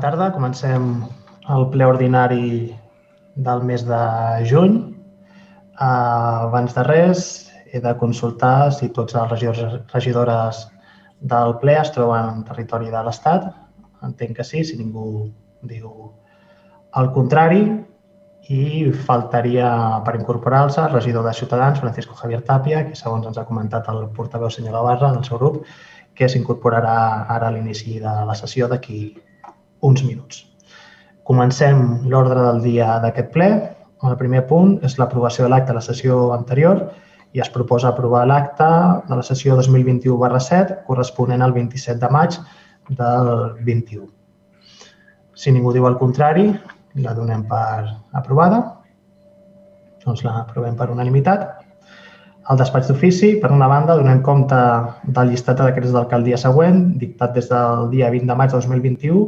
tarda. Comencem el ple ordinari del mes de juny. Uh, abans de res, he de consultar si tots els regidors regidores del ple es troben en territori de l'Estat. Entenc que sí, si ningú diu el contrari. I faltaria per incorporar-se el regidor de Ciutadans, Francisco Javier Tapia, que segons ens ha comentat el portaveu senyor Lavarra del seu grup, que s'incorporarà ara a l'inici de la sessió d'aquí uns minuts. Comencem l'ordre del dia d'aquest ple. El primer punt és l'aprovació de l'acte de la sessió anterior i es proposa aprovar l'acte de la sessió 2021 barra 7 corresponent al 27 de maig del 21. Si ningú diu el contrari, la donem per aprovada. Doncs la aprovem per unanimitat. El despatx d'ofici, per una banda, donem compte del llistat de decrets d'alcaldia següent, dictat des del dia 20 de maig de 2021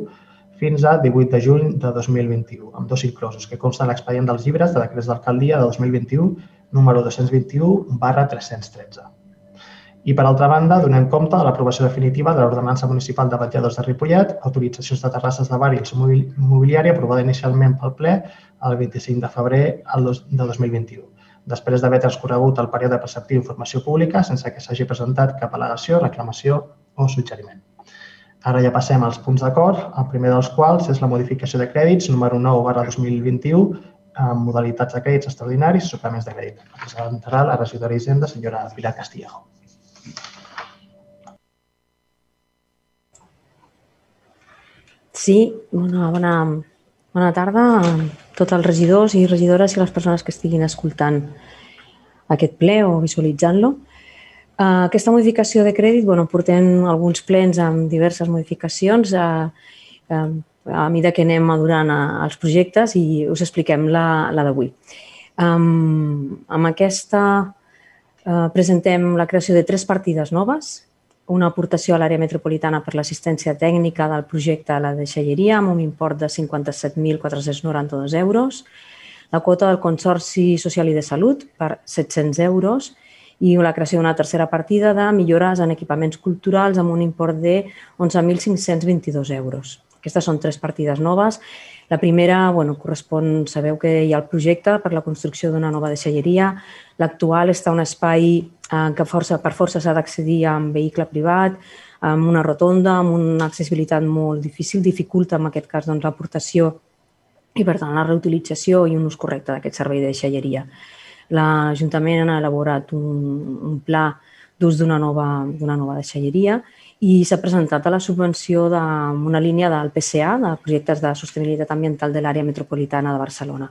fins a 18 de juny de 2021, amb dos inclosos, que consten l'expedient dels llibres de decrets d'alcaldia de 2021, número 221 barra 313. I, per altra banda, donem compte de l'aprovació definitiva de l'Ordenança Municipal de Batlladors de Ripollet, autoritzacions de terrasses de bar i el mobiliari aprovada inicialment pel ple el 25 de febrer de 2021 després d'haver transcorregut el període preceptiu d'informació pública sense que s'hagi presentat cap al·legació, reclamació o suggeriment. Ara ja passem als punts d'acord, el primer dels quals és la modificació de crèdits número 9 barra 2021 amb modalitats de crèdits extraordinaris i suplements de crèdit. Presentarà la regidora d'Hisenda, senyora Pilar Castillejo. Sí, bona, bona, Bona tarda a tots els regidors i regidores i les persones que estiguin escoltant aquest ple o visualitzant-lo. Eh, aquesta modificació de crèdit, bueno, portem alguns plens amb diverses modificacions a, a, a mesura que anem madurant els projectes i us expliquem la, la d'avui. Um, amb aquesta uh, presentem la creació de tres partides noves. Una aportació a l'àrea metropolitana per l'assistència tècnica del projecte a la deixalleria amb un import de 57.492 euros, la quota del Consorci Social i de Salut per 700 euros i la creació d'una tercera partida de millores en equipaments culturals amb un import de 11.522 euros. Aquestes són tres partides noves. La primera bueno, correspon, sabeu que hi ha el projecte per la construcció d'una nova deixalleria. L'actual està un espai eh, que força, per força s'ha d'accedir amb vehicle privat, amb una rotonda, amb una accessibilitat molt difícil, dificulta en aquest cas doncs, l'aportació i, per tant, la reutilització i un ús correcte d'aquest servei de deixalleria. L'Ajuntament ha elaborat un, un pla d'ús d'una nova, nova deixalleria i s'ha presentat a la subvenció d'una línia del PCA, de projectes de sostenibilitat ambiental de l'àrea metropolitana de Barcelona.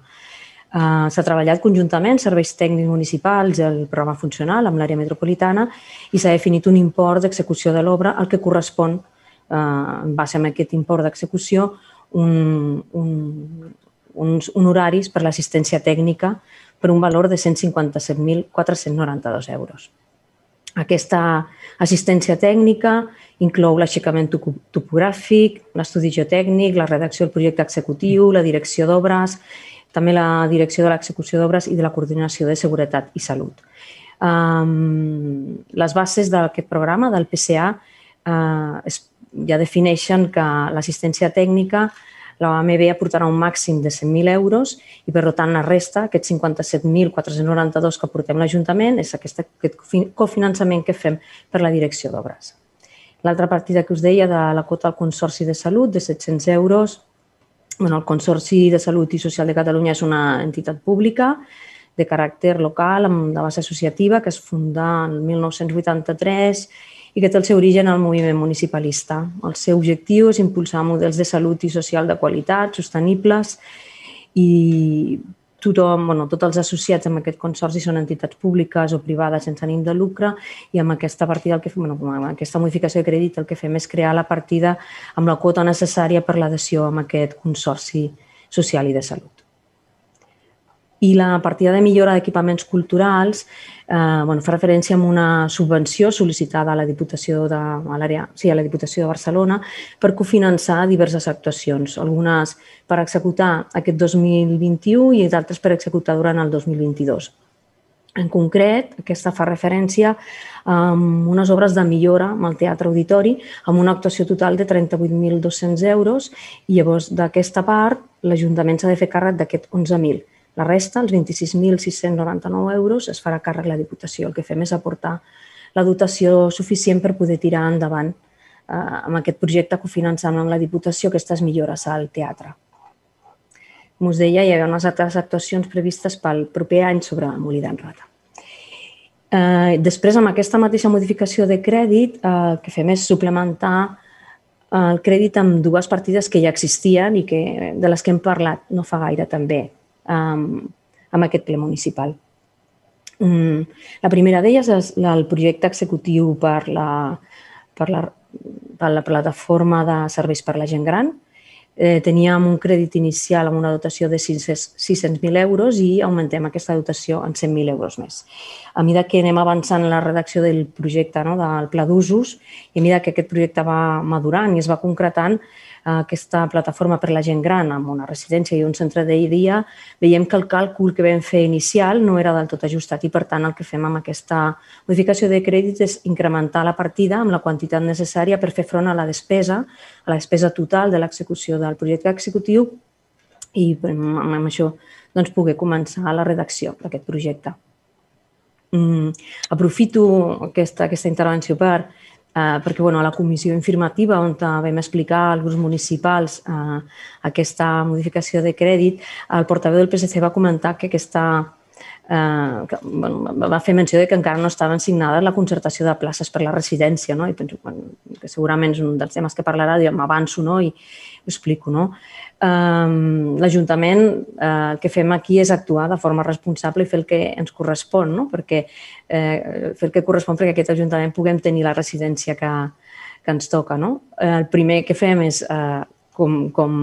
Uh, S'ha treballat conjuntament serveis tècnics municipals el programa funcional amb l'àrea metropolitana i s'ha definit un import d'execució de l'obra al que correspon, uh, en base a aquest import d'execució, un, un, uns honoraris per l'assistència tècnica per un valor de 157.492 euros. Aquesta assistència tècnica inclou l'aixecament topogràfic, l'estudi geotècnic, la redacció del projecte executiu, la direcció d'obres, també la direcció de l'execució d'obres i de la coordinació de seguretat i salut. Les bases d'aquest programa, del PCA, es, ja defineixen que l'assistència tècnica la AMB aportarà un màxim de 100.000 euros i, per tant, la resta, aquests 57.492 que aportem l'Ajuntament, és aquest, aquest cofinançament que fem per la direcció d'obres. L'altra partida que us deia de la quota al Consorci de Salut, de 700 euros. Bueno, el Consorci de Salut i Social de Catalunya és una entitat pública de caràcter local, amb de base associativa, que es funda en 1983 i que té el seu origen al moviment municipalista. El seu objectiu és impulsar models de salut i social de qualitat, sostenibles i tothom, bueno, tots els associats amb aquest consorci són entitats públiques o privades sense ànim de lucre i amb aquesta partida, el que fem, bueno, amb aquesta modificació de crèdit, el que fem és crear la partida amb la quota necessària per l'adhesió amb aquest consorci social i de salut. I la partida de millora d'equipaments culturals eh, bueno, fa referència a una subvenció sol·licitada a la Diputació de, a l'àrea, sí, a la Diputació de Barcelona per cofinançar diverses actuacions, algunes per executar aquest 2021 i d'altres per executar durant el 2022. En concret, aquesta fa referència a unes obres de millora amb el Teatre Auditori amb una actuació total de 38.200 euros i llavors d'aquesta part l'Ajuntament s'ha de fer càrrec d'aquest 11.000. La resta, els 26.699 euros, es farà càrrec la Diputació. El que fem és aportar la dotació suficient per poder tirar endavant eh, amb aquest projecte cofinançant amb la Diputació aquestes millores al teatre. Com us deia, hi ha unes altres actuacions previstes pel proper any sobre Molí d'en Rata. Eh, després, amb aquesta mateixa modificació de crèdit, eh, el que fem és suplementar eh, el crèdit amb dues partides que ja existien i que, de les que hem parlat no fa gaire també amb, amb aquest ple municipal. Mm, la primera d'elles és el projecte executiu per la, per, la, per la plataforma de serveis per la gent gran. Eh, teníem un crèdit inicial amb una dotació de 600.000 euros i augmentem aquesta dotació en 100.000 euros més. A mesura que anem avançant en la redacció del projecte, no, del pla d'usos, i a mesura que aquest projecte va madurant i es va concretant, aquesta plataforma per la gent gran amb una residència i un centre de dia, veiem que el càlcul que vam fer inicial no era del tot ajustat i, per tant, el que fem amb aquesta modificació de crèdit és incrementar la partida amb la quantitat necessària per fer front a la despesa, a la despesa total de l'execució del projecte executiu i amb això doncs, poder començar la redacció d'aquest projecte. Mm, aprofito aquesta, aquesta intervenció per eh, perquè bueno, a la comissió informativa on vam explicar als grups municipals eh, aquesta modificació de crèdit, el portaveu del PSC va comentar que aquesta eh, que, bueno, va fer menció de que encara no estaven signades la concertació de places per la residència, no? i penso bueno, que segurament és un dels temes que parlarà, jo m'avanço no? i ho explico. No? Eh, L'Ajuntament eh, el que fem aquí és actuar de forma responsable i fer el que ens correspon, no? perquè eh, fer el que correspon perquè aquest Ajuntament puguem tenir la residència que, que ens toca. No? Eh, el primer que fem és, eh, com, com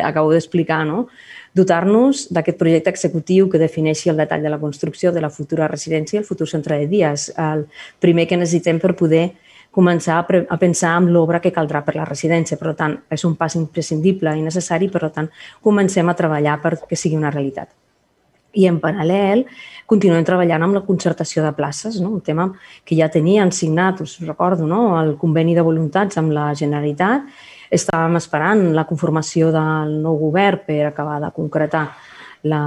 acabo d'explicar, no? dotar-nos d'aquest projecte executiu que defineixi el detall de la construcció de la futura residència i el futur centre de dies. El primer que necessitem per poder començar a, pensar en l'obra que caldrà per la residència. Per tant, és un pas imprescindible i necessari, per tant, comencem a treballar perquè sigui una realitat. I en paral·lel continuem treballant amb la concertació de places, no? un tema que ja tenien signat, us recordo, no? el conveni de voluntats amb la Generalitat estàvem esperant la conformació del nou govern per acabar de concretar la,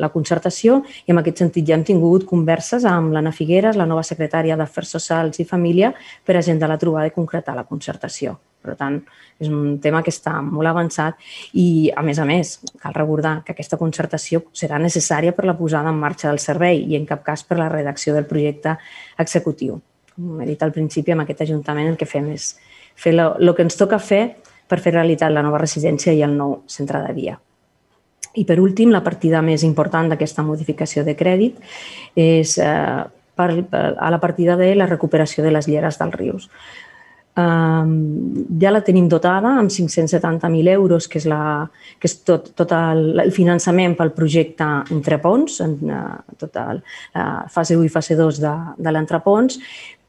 la concertació i en aquest sentit ja hem tingut converses amb l'Anna Figueres, la nova secretària d'Afers Socials i Família, per agenda la trobada i concretar la concertació. Per tant, és un tema que està molt avançat i, a més a més, cal recordar que aquesta concertació serà necessària per la posada en marxa del servei i en cap cas per la redacció del projecte executiu. Com he dit al principi, amb aquest Ajuntament el que fem és fer el que ens toca fer per fer realitat la nova residència i el nou centre de dia. I per últim, la partida més important d'aquesta modificació de crèdit és eh, per, per, a la partida de la recuperació de les lleres dels rius. Ja la tenim dotada amb 570.000 euros, que és, la, que és tot, tot el, el finançament pel projecte Entrepons, en uh, tota la fase 1 i fase 2 de, de l'Entrepons,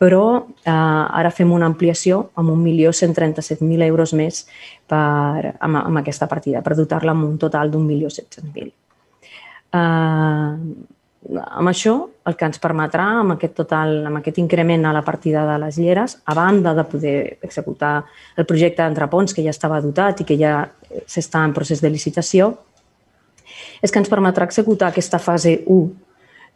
però eh, ara fem una ampliació amb 1.137.000 euros més per, amb, amb aquesta partida, per dotar-la amb un total d'1.700.000. Eh, amb això, el que ens permetrà, amb aquest total, amb aquest increment a la partida de les lleres, a banda de poder executar el projecte d'entrepons que ja estava dotat i que ja s'està en procés de licitació, és que ens permetrà executar aquesta fase 1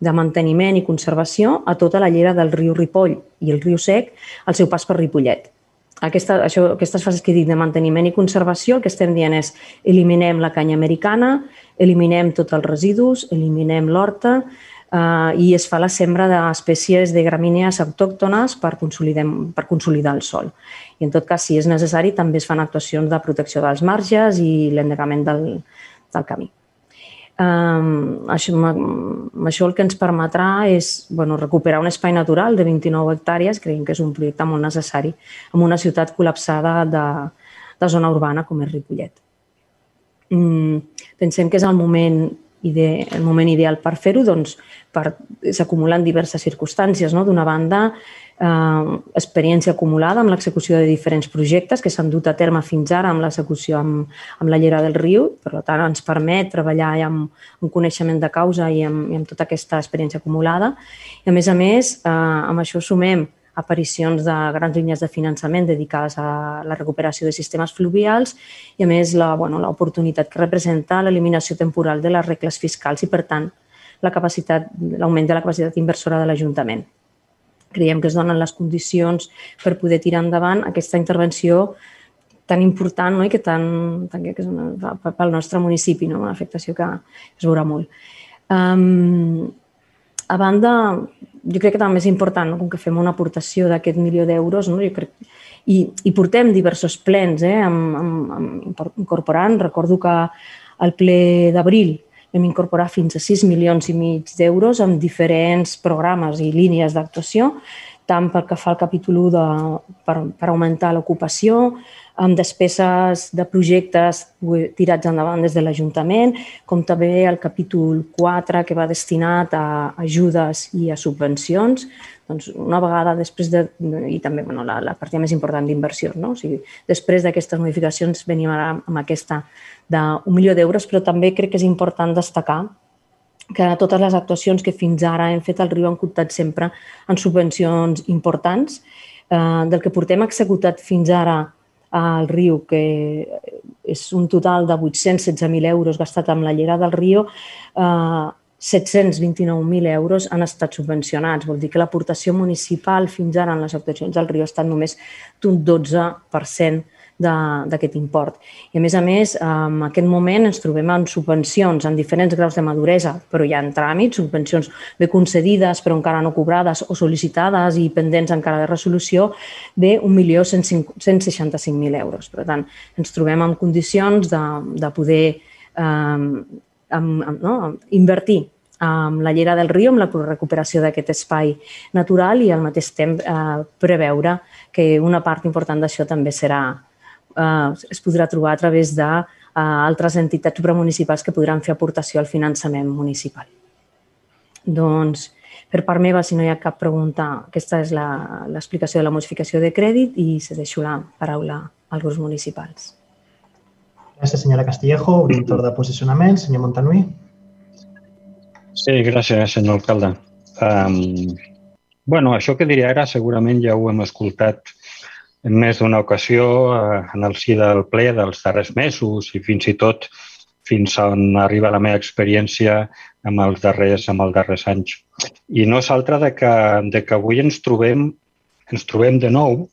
de manteniment i conservació a tota la llera del riu Ripoll i el riu Sec al seu pas per Ripollet. Aquesta, això, aquestes fases que dit de manteniment i conservació, el que estem dient és eliminem la canya americana, eliminem tots els residus, eliminem l'horta eh, i es fa la sembra d'espècies de gramínees autòctones per per consolidar el sol. I en tot cas, si és necessari, també es fan actuacions de protecció dels marges i l'endegament del, del camí. Um, això, això el que ens permetrà és bueno, recuperar un espai natural de 29 hectàrees, creiem que és un projecte molt necessari en una ciutat col·lapsada de, de zona urbana com és Ripollet. Mm, pensem que és el moment ide el moment ideal per fer-ho, doncs per, s'acumulen diverses circumstàncies. No? D'una banda, eh, experiència acumulada amb l'execució de diferents projectes que s'han dut a terme fins ara amb l'execució amb, amb la llera del riu, per tant ens permet treballar amb un coneixement de causa i amb, i amb tota aquesta experiència acumulada. I a més a més, eh, amb això sumem aparicions de grans línies de finançament dedicades a la recuperació de sistemes fluvials i, a més, l'oportunitat bueno, que representa l'eliminació temporal de les regles fiscals i, per tant, la capacitat, l'augment de la capacitat inversora de l'Ajuntament creiem que es donen les condicions per poder tirar endavant aquesta intervenció tan important no? i que, tan, tan, que és una, pel nostre municipi, no? una afectació que es veurà molt. Um, a banda, jo crec que també és important, no? com que fem una aportació d'aquest milió d'euros, no? jo crec, i, i portem diversos plens eh? amb, amb, amb incorporant. Recordo que al ple d'abril vam incorporar fins a 6 milions i mig d'euros amb diferents programes i línies d'actuació, tant pel que fa al capítol 1 de, per, per augmentar l'ocupació, amb despeses de projectes tirats endavant des de l'Ajuntament, com també el capítol 4 que va destinat a ajudes i a subvencions, doncs una vegada després de, i també bueno, la, la partida més important d'inversió, no? o sigui, després d'aquestes modificacions venim ara amb aquesta d'un milió d'euros, però també crec que és important destacar que totes les actuacions que fins ara hem fet al Riu han comptat sempre en subvencions importants. Eh, del que portem executat fins ara al riu, que és un total de 816.000 euros gastat amb la llera del riu, eh, 729.000 euros han estat subvencionats. Vol dir que l'aportació municipal fins ara en les actuacions del riu ha estat només d'un 12% d'aquest import. I a més a més, en aquest moment ens trobem en subvencions en diferents graus de maduresa, però hi ha en tràmits, subvencions bé concedides però encara no cobrades o sol·licitades i pendents encara de resolució de 1.165.000 euros. Per tant, ens trobem en condicions de, de poder eh, amb, amb, no, invertir amb la llera del riu, amb la recuperació d'aquest espai natural i al mateix temps eh, preveure que una part important d'això també serà eh, es podrà trobar a través d'altres eh, entitats supramunicipals que podran fer aportació al finançament municipal. Doncs, per part meva, si no hi ha cap pregunta, aquesta és l'explicació de la modificació de crèdit i se deixo la paraula als grups municipals. Gràcies, senyora Castillejo. Torn de posicionament. Senyor Montanui. Sí, gràcies, senyor alcalde. Um, bueno, això que diria ara segurament ja ho hem escoltat en més d'una ocasió eh, en el si del ple dels darrers mesos i fins i tot fins on arriba la meva experiència amb els darrers, amb els darrers anys. I no és altra de que, de que avui ens trobem, ens trobem de nou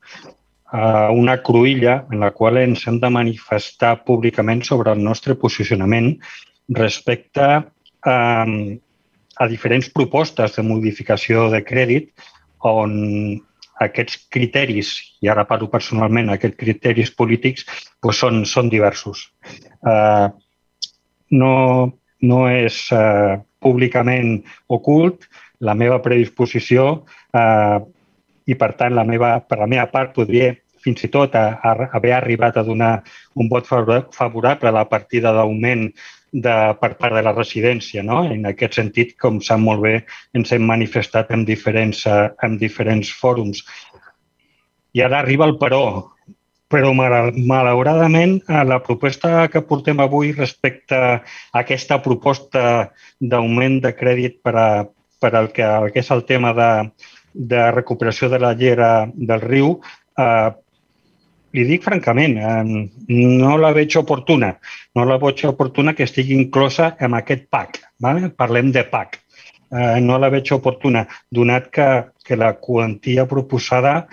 a una cruïlla en la qual ens hem de manifestar públicament sobre el nostre posicionament respecte a, a diferents propostes de modificació de crèdit on aquests criteris, i ara parlo personalment, aquests criteris polítics doncs són, són diversos. Uh, no, no és uh, públicament ocult la meva predisposició uh, i, per tant, la meva, per la meva part podria fins i tot a, a haver arribat a donar un vot favorable a la partida d'augment de, per part de la residència. No? En aquest sentit, com sap molt bé, ens hem manifestat en diferents, eh, en diferents fòrums. I ara arriba el però. Però, malauradament, eh, la proposta que portem avui respecte a aquesta proposta d'augment de crèdit per, a, per al que, que és el tema de, de recuperació de la llera del riu, eh, li dic francament, eh, no la veig oportuna. No la veig oportuna que estigui inclosa en aquest PAC. Vale? Parlem de PAC. Eh, no la veig oportuna, donat que, que la quantia proposada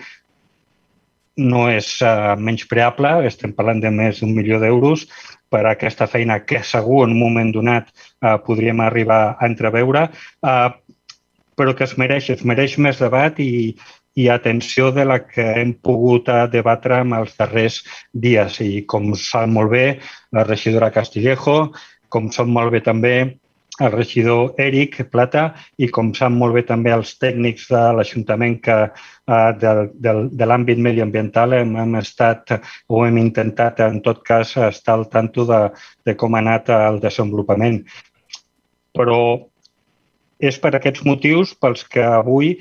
no és uh, menyspreable, estem parlant de més d'un milió d'euros per a aquesta feina que segur en un moment donat uh, podríem arribar a entreveure, uh, però que es mereix, es mereix més debat i, i atenció de la que hem pogut eh, debatre en els darrers dies. I com sap molt bé la regidora Castillejo, com sap molt bé també el regidor Eric Plata i com sap molt bé també els tècnics de l'Ajuntament que eh, de, de, de l'àmbit mediambiental hem, hem estat o hem intentat en tot cas estar al tanto de, de com ha anat el desenvolupament. però és per aquests motius pels que avui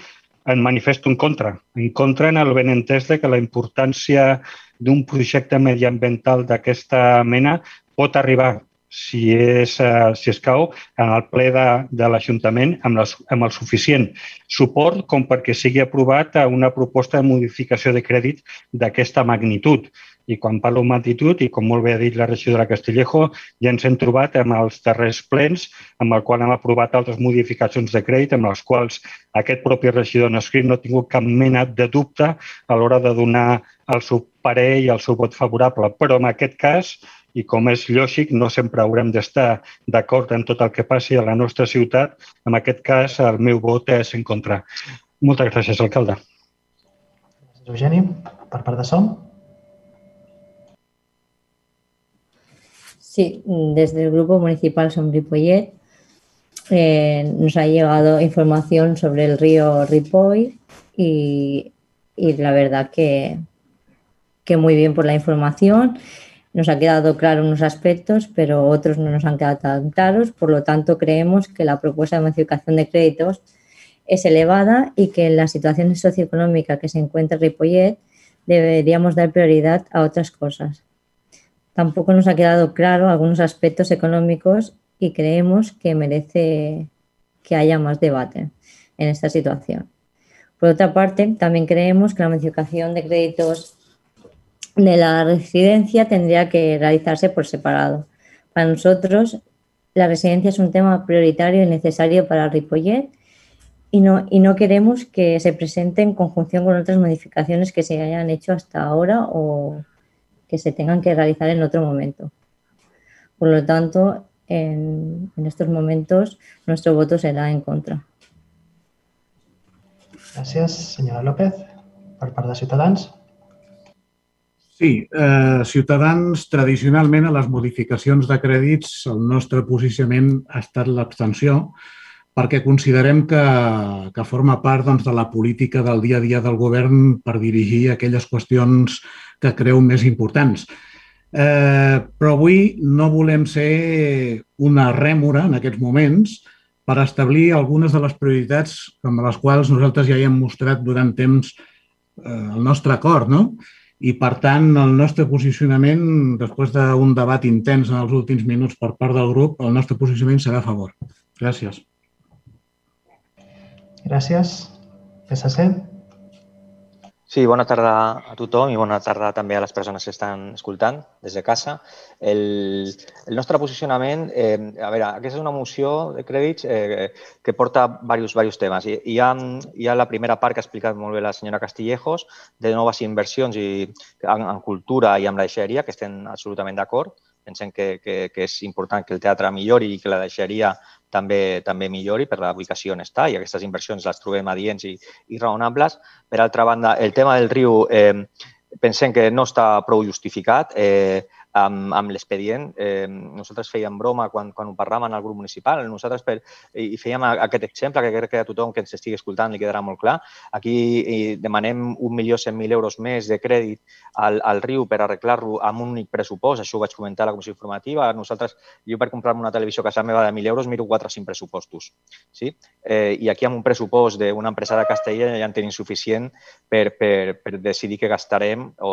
en manifesto en contra. En contra en el benentès de que la importància d'un projecte mediambiental d'aquesta mena pot arribar si, és, eh, si es cau en el ple de, de l'Ajuntament amb, les, amb el suficient suport com perquè sigui aprovat una proposta de modificació de crèdit d'aquesta magnitud. I quan parlo amb magnitud, i com molt bé ha dit la regidora Castillejo, ja ens hem trobat amb els darrers plens amb el qual hem aprovat altres modificacions de crèdit amb les quals aquest propi regidor no escrit no ha tingut cap mena de dubte a l'hora de donar el seu parer i el seu vot favorable. Però en aquest cas i com és lògic, no sempre haurem d'estar d'acord en tot el que passi a la nostra ciutat. En aquest cas, el meu vot és en contra. Moltes gràcies, alcalde. Gràcies, Eugeni. Per part de SOM? Sí, desde el Grupo Municipal Sombripollet eh, nos ha llegado información sobre el río Ripoll y, la verdad que, que muy bien por la información. Nos ha quedado claro unos aspectos, pero otros no nos han quedado tan claros. Por lo tanto, creemos que la propuesta de modificación de créditos es elevada y que en la situación socioeconómica que se encuentra Ripollet deberíamos dar prioridad a otras cosas. Tampoco nos ha quedado claro algunos aspectos económicos y creemos que merece que haya más debate en esta situación. Por otra parte, también creemos que la modificación de créditos de la residencia tendría que realizarse por separado. Para nosotros, la residencia es un tema prioritario y necesario para Ripollet y no, y no queremos que se presente en conjunción con otras modificaciones que se hayan hecho hasta ahora o que se tengan que realizar en otro momento. Por lo tanto, en, en estos momentos nuestro voto será en contra. Gràcies, senyora López. Per part de Ciutadans. Sí, eh, Ciutadans, tradicionalment a les modificacions de crèdits el nostre posicionament ha estat l'abstenció perquè considerem que, que forma part doncs, de la política del dia a dia del govern per dirigir aquelles qüestions que creu més importants. Eh, però avui no volem ser una rèmora en aquests moments per establir algunes de les prioritats amb les quals nosaltres ja hi hem mostrat durant temps eh, el nostre acord, no? i, per tant, el nostre posicionament, després d'un debat intens en els últims minuts per part del grup, el nostre posicionament serà a favor. Gràcies. Gràcies. PSC. Sí, bona tarda a tothom i bona tarda també a les persones que estan escoltant des de casa. El, el nostre posicionament, eh, a veure, aquesta és una moció de crèdits eh, que porta diversos, diversos temes. I, hi, ha, hi ha la primera part que ha explicat molt bé la senyora Castillejos de noves inversions i, en, en cultura i amb la deixeria, que estem absolutament d'acord. Pensem que, que, que és important que el teatre millori i que la deixeria també també millori per la ubicació on està i aquestes inversions les trobem adients i, i raonables. Per altra banda, el tema del riu eh, pensem que no està prou justificat. Eh, amb, amb l'expedient. Eh, nosaltres fèiem broma quan, quan ho parlàvem al grup municipal, nosaltres per, i fèiem aquest exemple que crec que a tothom que ens estigui escoltant li quedarà molt clar. Aquí demanem 1.100.000 euros més de crèdit al, al riu per arreglar-lo amb un únic pressupost, això ho vaig comentar a la comissió informativa. Nosaltres, jo per comprar-me una televisió a casa meva de 1.000 euros miro 4 o 5 pressupostos. Sí? Eh, I aquí amb un pressupost d'una empresa de Castella ja en tenim suficient per, per, per decidir que gastarem o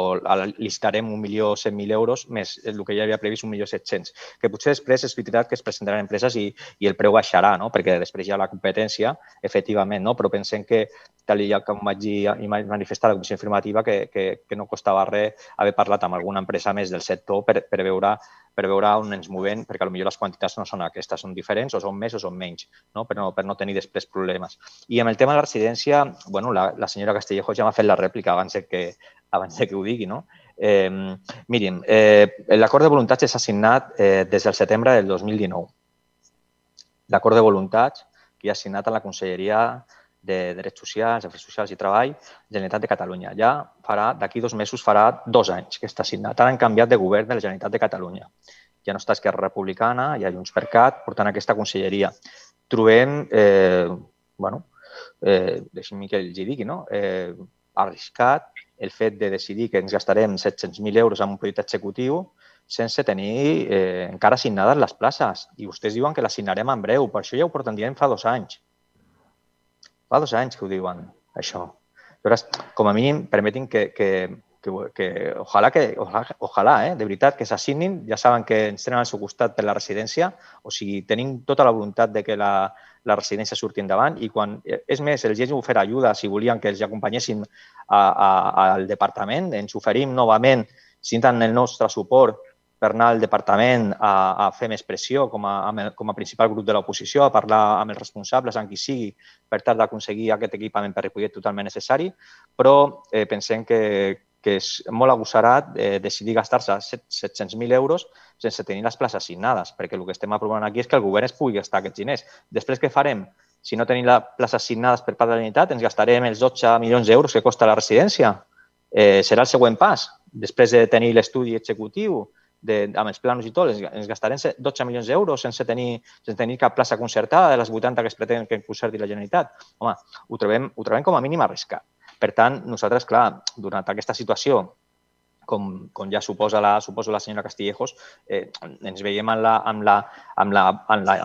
listarem 1.100.000 euros més el que ja havia previst 1.700.000. Que potser després és veritat que es presentaran empreses i, i el preu baixarà, no? perquè després hi ha la competència, efectivament, no? però pensem que, tal i com vaig dir i manifestar la comissió informativa, que, que, que no costava res haver parlat amb alguna empresa més del sector per, per veure per veure on ens movem, perquè potser les quantitats no són aquestes, són diferents, o són més o són menys, no? Per, no, per no tenir després problemes. I amb el tema de la residència, bueno, la, la senyora Castellejo ja m'ha fet la rèplica abans de que, abans de que ho digui, no? Eh, mirin, eh, l'acord de voluntats s'ha signat eh, des del setembre del 2019. L'acord de voluntats que ha signat a la Conselleria de Drets Socials, Afers Socials i Treball, Generalitat de Catalunya. Ja farà, d'aquí dos mesos, farà dos anys que està signat. Ara han canviat de govern de la Generalitat de Catalunya. Ja no està Esquerra Republicana, hi ha Junts per Cat portant aquesta conselleria. Trobem, eh, bueno, eh, deixi'm que els hi digui, no? eh, arriscat el fet de decidir que ens gastarem 700.000 euros en un projecte executiu sense tenir eh, encara assignades les places. I vostès diuen que les assignarem en breu. Per això ja ho porten dient fa dos anys. Fa dos anys que ho diuen, això. Llavors, com a mínim, permetin que, que, que, que ojalà, que, ojalà eh, de veritat, que s'assignin. Ja saben que ens tenen al seu costat per la residència. O sigui, tenim tota la voluntat de que la, la residència surti endavant i quan, és més, els hem ofert ajuda si volien que els acompanyéssim a, a, al departament, ens oferim novament, si tenen el nostre suport per anar al departament a, a fer més pressió com a, com a principal grup de l'oposició, a parlar amb els responsables, amb qui sigui, per tal d'aconseguir aquest equipament per Ripollet totalment necessari, però eh, pensem que, que és molt agossarat eh, decidir gastar-se 700.000 euros sense tenir les places assignades, perquè el que estem aprovant aquí és que el govern es pugui gastar aquests diners. Després, què farem? Si no tenim les places assignades per part de la Generalitat, ens gastarem els 12 milions d'euros que costa la residència. Eh, serà el següent pas. Després de tenir l'estudi executiu, de, amb els plans i tot, ens gastarem 12 milions d'euros sense tenir, sense tenir cap plaça concertada de les 80 que es pretenen que concerti la Generalitat. Home, ho trobem, ho trobem com a mínim arriscat. Per tant, nosaltres, clar, durant aquesta situació, com, com ja suposa la, suposa la senyora Castillejos, eh, ens veiem en la, en la, en la, en la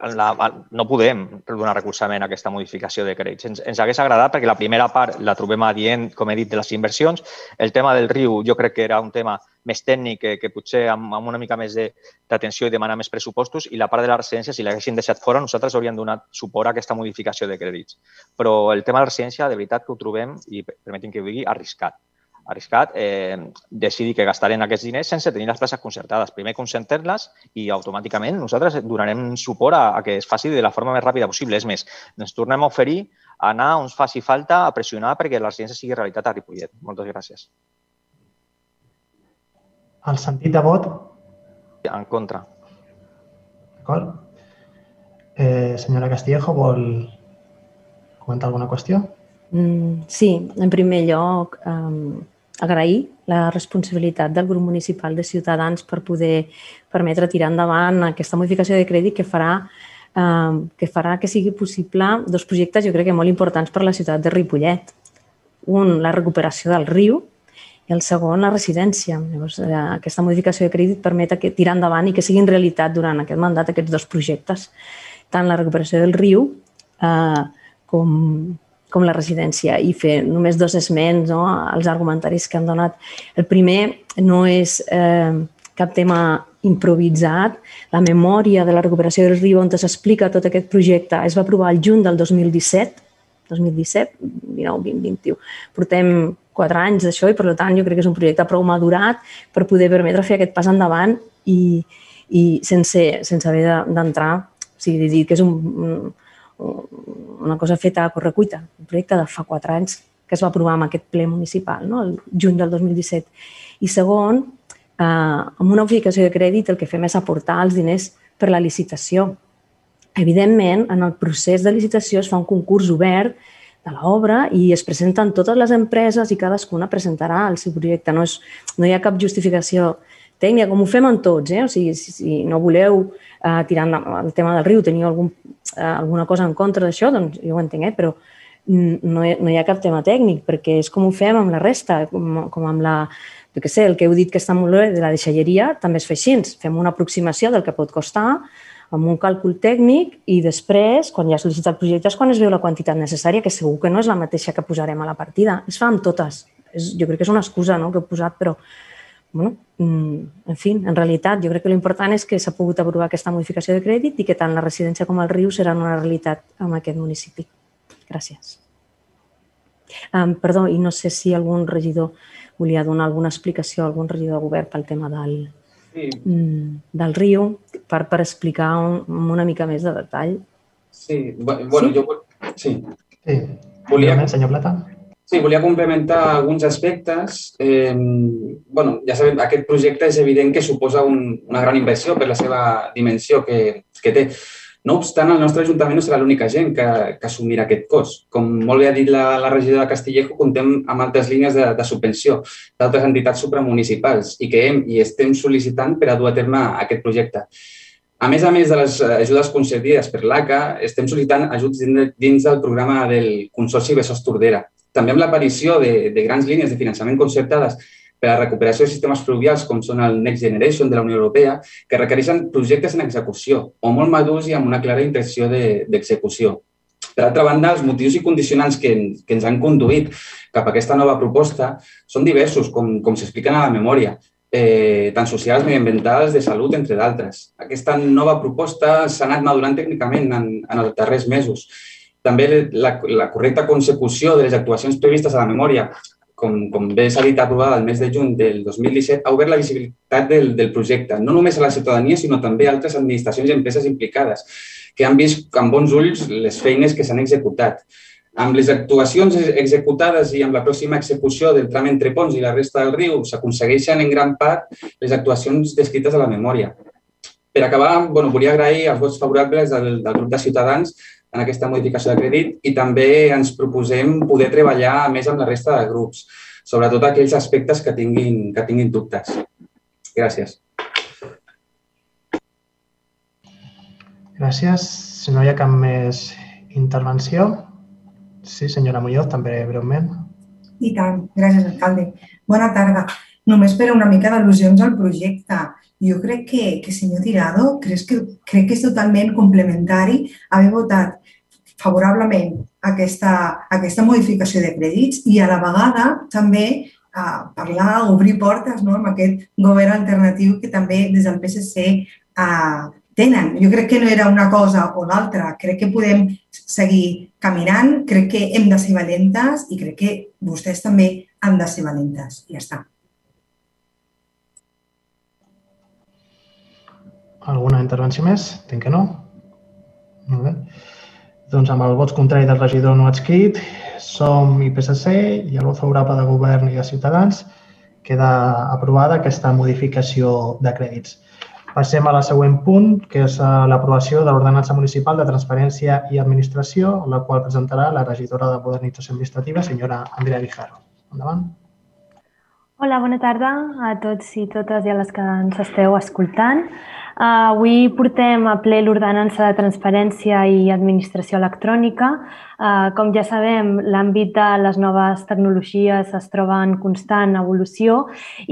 la, no podem donar recolzament a aquesta modificació de crèdits. Ens, ens hagués agradat perquè la primera part la trobem adient, com he dit, de les inversions. El tema del riu jo crec que era un tema més tècnic que, que potser amb, amb una mica més d'atenció i demanar més pressupostos i la part de la residència, si l'haguessin deixat fora, nosaltres hauríem donat suport a aquesta modificació de crèdits. Però el tema de la residència, de veritat que ho trobem, i permetin que ho digui, arriscat arriscat eh, decidir que gastarem aquests diners sense tenir les places concertades. Primer concertar-les i automàticament nosaltres donarem suport a, a que es faci de la forma més ràpida possible. És més, ens tornem a oferir a anar on faci falta a pressionar perquè la residència sigui realitat a Ripollet. Moltes gràcies. El sentit de vot? En contra. D'acord. Eh, senyora Castillejo, vol comentar alguna qüestió? Mm, sí, en primer lloc, um, agrair la responsabilitat del grup municipal de Ciutadans per poder permetre tirar endavant aquesta modificació de crèdit que farà eh, que farà que sigui possible dos projectes jo crec que molt importants per a la ciutat de Ripollet. Un, la recuperació del riu i el segon, la residència. Llavors, eh, aquesta modificació de crèdit permet que tirar endavant i que siguin realitat durant aquest mandat aquests dos projectes, tant la recuperació del riu eh, com, com la residència i fer només dos esments no, als argumentaris que han donat. El primer no és eh, cap tema improvisat. La memòria de la recuperació del riu on s'explica tot aquest projecte es va aprovar el juny del 2017, 2017, 19, 20, 21. Portem quatre anys d'això i, per tant, jo crec que és un projecte prou madurat per poder permetre fer aquest pas endavant i, i sense, sense haver d'entrar, o sigui, dir que és un, una cosa feta a correcuita, un projecte de fa quatre anys que es va aprovar amb aquest ple municipal, no? el juny del 2017. I segon, eh, amb una modificació de crèdit el que fem és aportar els diners per la licitació. Evidentment, en el procés de licitació es fa un concurs obert de l'obra i es presenten totes les empreses i cadascuna presentarà el seu projecte. No, és, no hi ha cap justificació tècnica, com ho fem en tots. Eh? O sigui, si, si no voleu eh, tirar el tema del riu, teniu algun Eh, alguna cosa en contra d'això, doncs jo ho entenc, eh? però no hi, no hi ha cap tema tècnic, perquè és com ho fem amb la resta, com, com amb la, jo què sé, el que heu dit que està molt bé de la deixalleria, també es fa així, fem una aproximació del que pot costar, amb un càlcul tècnic i després, quan ja sol·licita el projecte, és quan es veu la quantitat necessària, que segur que no és la mateixa que posarem a la partida. Es fa amb totes. És, jo crec que és una excusa no?, que he posat, però bueno, mm, en fi, en realitat, jo crec que l'important és que s'ha pogut aprovar aquesta modificació de crèdit i que tant la residència com el riu seran una realitat en aquest municipi. Gràcies. Um, perdó, i no sé si algun regidor volia donar alguna explicació a algun regidor de govern pel tema del, sí. Mm, del riu per, per explicar un, una mica més de detall. Sí, bueno, sí? jo... Sí. Sí. Volia... Senyor Plata. Sí, volia complementar alguns aspectes. Eh, bueno, ja sabem, aquest projecte és evident que suposa un, una gran inversió per la seva dimensió que, que té. No obstant, el nostre Ajuntament no serà l'única gent que, que assumirà aquest cost. Com molt bé ha dit la, la regidora de Castillejo, comptem amb altres línies de, de subvenció d'altres entitats supramunicipals i que hem i estem sol·licitant per a dur a terme aquest projecte. A més a més de les ajudes concedides per l'ACA, estem sol·licitant ajuts dins del programa del Consorci Besòs Tordera, també amb l'aparició de, de grans línies de finançament concertades per a la recuperació de sistemes fluvials com són el Next Generation de la Unió Europea, que requereixen projectes en execució o molt madurs i amb una clara intenció d'execució. De, per altra banda, els motius i condicionants que, que ens han conduït cap a aquesta nova proposta són diversos, com, com s'expliquen a la memòria, eh, tant socials, mediambientals, de salut, entre d'altres. Aquesta nova proposta s'ha anat madurant tècnicament en, en els darrers mesos. També la, la correcta consecució de les actuacions previstes a la memòria com, com bé s'ha dit aprovada el mes de juny del 2017, ha obert la visibilitat del, del projecte, no només a la ciutadania, sinó també a altres administracions i empreses implicades, que han vist amb bons ulls les feines que s'han executat. Amb les actuacions executades i amb la pròxima execució del tram entre Pons i la resta del riu s'aconsegueixen en gran part les actuacions descrites a la memòria. Per acabar, bueno, volia agrair els vots favorables del, del grup de Ciutadans en aquesta modificació de crèdit i també ens proposem poder treballar més amb la resta de grups, sobretot aquells aspectes que tinguin, que tinguin dubtes. Gràcies. Gràcies. Si no hi ha cap més intervenció. Sí, senyora Muñoz, també breument. I tant. Gràcies, alcalde. Bona tarda. Només per una mica d'al·lusions al projecte. Jo crec que, que senyor Tirado, crec que, crec que és totalment complementari haver votat favorablement aquesta, aquesta modificació de crèdits i a la vegada també a eh, parlar, obrir portes no, amb aquest govern alternatiu que també des del PSC eh, tenen. Jo crec que no era una cosa o l'altra, crec que podem seguir caminant, crec que hem de ser valentes i crec que vostès també han de ser valentes. Ja està. Alguna intervenció més? Entenc que no. Molt bé. Doncs amb el vot contrari del regidor no adscrit, som i PSC i el vot favorable de govern i de Ciutadans queda aprovada aquesta modificació de crèdits. Passem a la següent punt, que és eh, l'aprovació de l'Ordenança Municipal de Transparència i Administració, la qual presentarà la regidora de Modernització Administrativa, senyora Andrea Guijarro. Endavant. Hola, bona tarda a tots i totes i a les que ens esteu escoltant. Uh, avui portem a ple l'ordenança de transparència i administració electrònica. Uh, com ja sabem, l'àmbit de les noves tecnologies es troba en constant evolució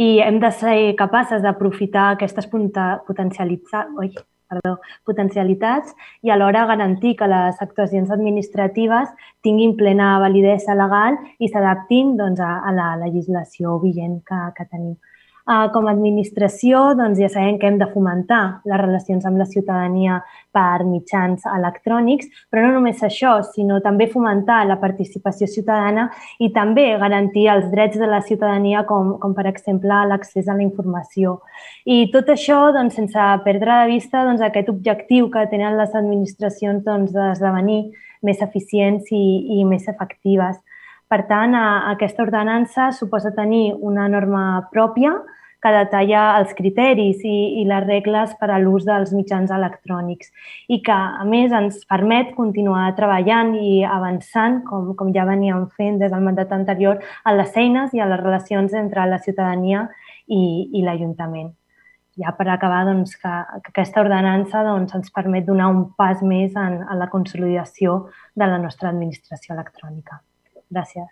i hem de ser capaces d'aprofitar aquestes potencialitats, perdó, potencialitats i alhora garantir que les actuacions administratives tinguin plena validesa legal i s'adaptin doncs, a, a la legislació vigent que, que tenim. Uh, com a administració, doncs ja sabem que hem de fomentar les relacions amb la ciutadania per mitjans electrònics, però no només això, sinó també fomentar la participació ciutadana i també garantir els drets de la ciutadania, com, com per exemple l'accés a la informació. I tot això doncs, sense perdre de vista doncs, aquest objectiu que tenen les administracions doncs, d'esdevenir més eficients i, i més efectives. Per tant, aquesta ordenança suposa tenir una norma pròpia que detalla els criteris i, i les regles per a l'ús dels mitjans electrònics i que, a més, ens permet continuar treballant i avançant, com, com ja veníem fent des del mandat anterior, a les eines i a les relacions entre la ciutadania i, i l'Ajuntament. Ja per acabar, doncs, que, que aquesta ordenança doncs, ens permet donar un pas més en, en la consolidació de la nostra administració electrònica. Gràcies.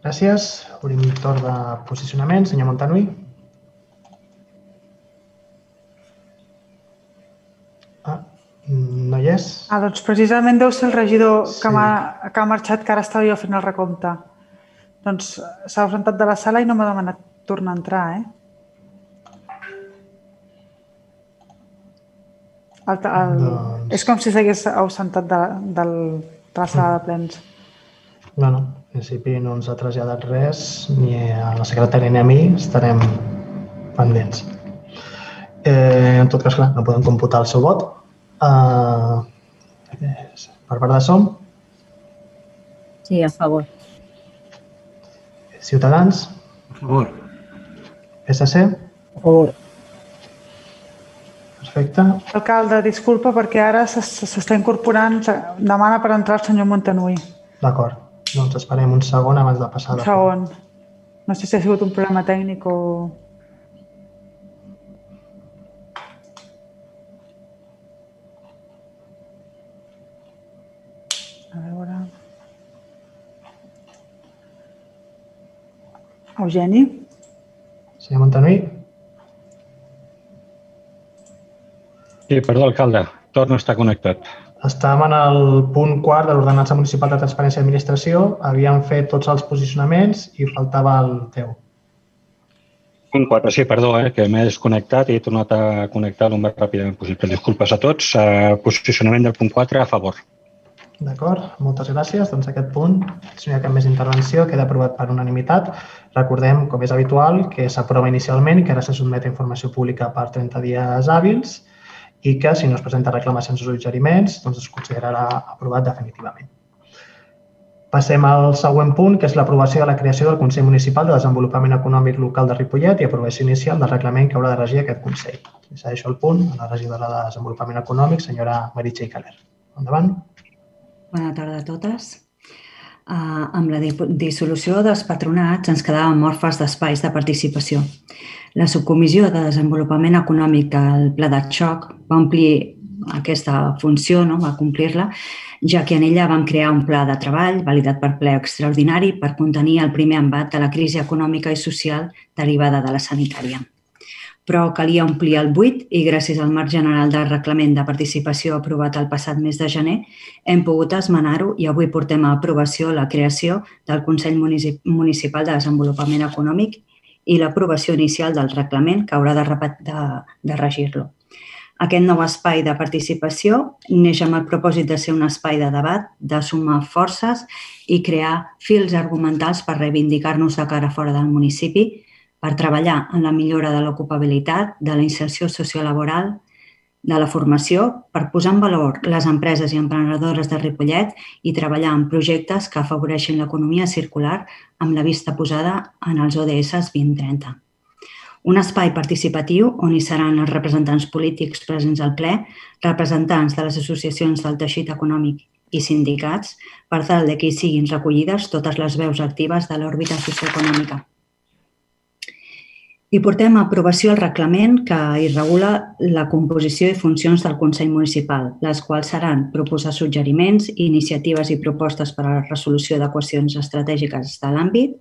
Gràcies. Obrim el torn de posicionament. Senyor Montanui. Ah, no hi és? Ah, doncs precisament deu ser el regidor sí. que, ha, que ha marxat, que ara estava jo fent el recompte. Doncs s'ha ausentat de la sala i no m'ha demanat tornar a entrar, eh? El, el, doncs... És com si s'hagués ausentat de, del, sala de plens. Bueno, en principi no ens ha traslladat res, ni a la secretària ni a mi, estarem pendents. Eh, en tot cas, clar, no podem computar el seu vot. Uh, per part de SOM? Sí, a favor. Ciutadans? A favor. PSC? A favor. Perfecte. Alcalde, disculpa perquè ara s'està incorporant, demana per entrar el senyor Montanui. D'acord. Doncs esperem un segon abans de passar. Un segon. No sé si ha sigut un problema tècnic o... A veure... Eugeni? Senyor Montanui? Sí, perdó, alcalde. Torno a estar connectat. Estàvem en el punt quart de l'Ordenança Municipal de Transparència i Administració. Havíem fet tots els posicionaments i faltava el teu. Punt 4, sí, perdó, eh, que m'he desconnectat i he tornat a connectar el més ràpidament possible. Disculpes a tots. Uh, posicionament del punt 4 a favor. D'acord, moltes gràcies. Doncs aquest punt, si no hi ha cap més intervenció, queda aprovat per unanimitat. Recordem, com és habitual, que s'aprova inicialment i que ara se sotmet a informació pública per 30 dies hàbils i que si no es presenta reclamacions o suggeriments doncs es considerarà aprovat definitivament. Passem al següent punt, que és l'aprovació de la creació del Consell Municipal de Desenvolupament Econòmic Local de Ripollet i aprovació inicial del reglament que haurà de regir aquest Consell. I deixo el punt a la regidora de Desenvolupament Econòmic, senyora Meritxell Caler. Endavant. Bona tarda a totes. Uh, amb la dissolució dels patronats ens quedàvem orfes d'espais de participació. La subcomissió de desenvolupament econòmic del Pla de Xoc va omplir aquesta funció, no? va complir-la, ja que en ella vam crear un pla de treball validat per ple extraordinari per contenir el primer embat de la crisi econòmica i social derivada de la sanitària. Però calia omplir el buit i gràcies al marc general del reglament de participació aprovat el passat mes de gener hem pogut esmenar-ho i avui portem a aprovació la creació del Consell Municipal de Desenvolupament Econòmic i l'aprovació inicial del reglament que haurà de, de, de regir-lo. Aquest nou espai de participació neix amb el propòsit de ser un espai de debat, de sumar forces i crear fils argumentals per reivindicar-nos de cara fora del municipi, per treballar en la millora de l'ocupabilitat, de la inserció sociolaboral, de la formació per posar en valor les empreses i emprenedores de Ripollet i treballar en projectes que afavoreixin l'economia circular amb la vista posada en els ODS 2030. Un espai participatiu on hi seran els representants polítics presents al ple, representants de les associacions del teixit econòmic i sindicats, per tal de que hi siguin recollides totes les veus actives de l'òrbita socioeconòmica. I portem a aprovació el reglament que hi regula la composició i funcions del Consell Municipal, les quals seran proposar suggeriments, iniciatives i propostes per a la resolució de qüestions estratègiques de l'àmbit,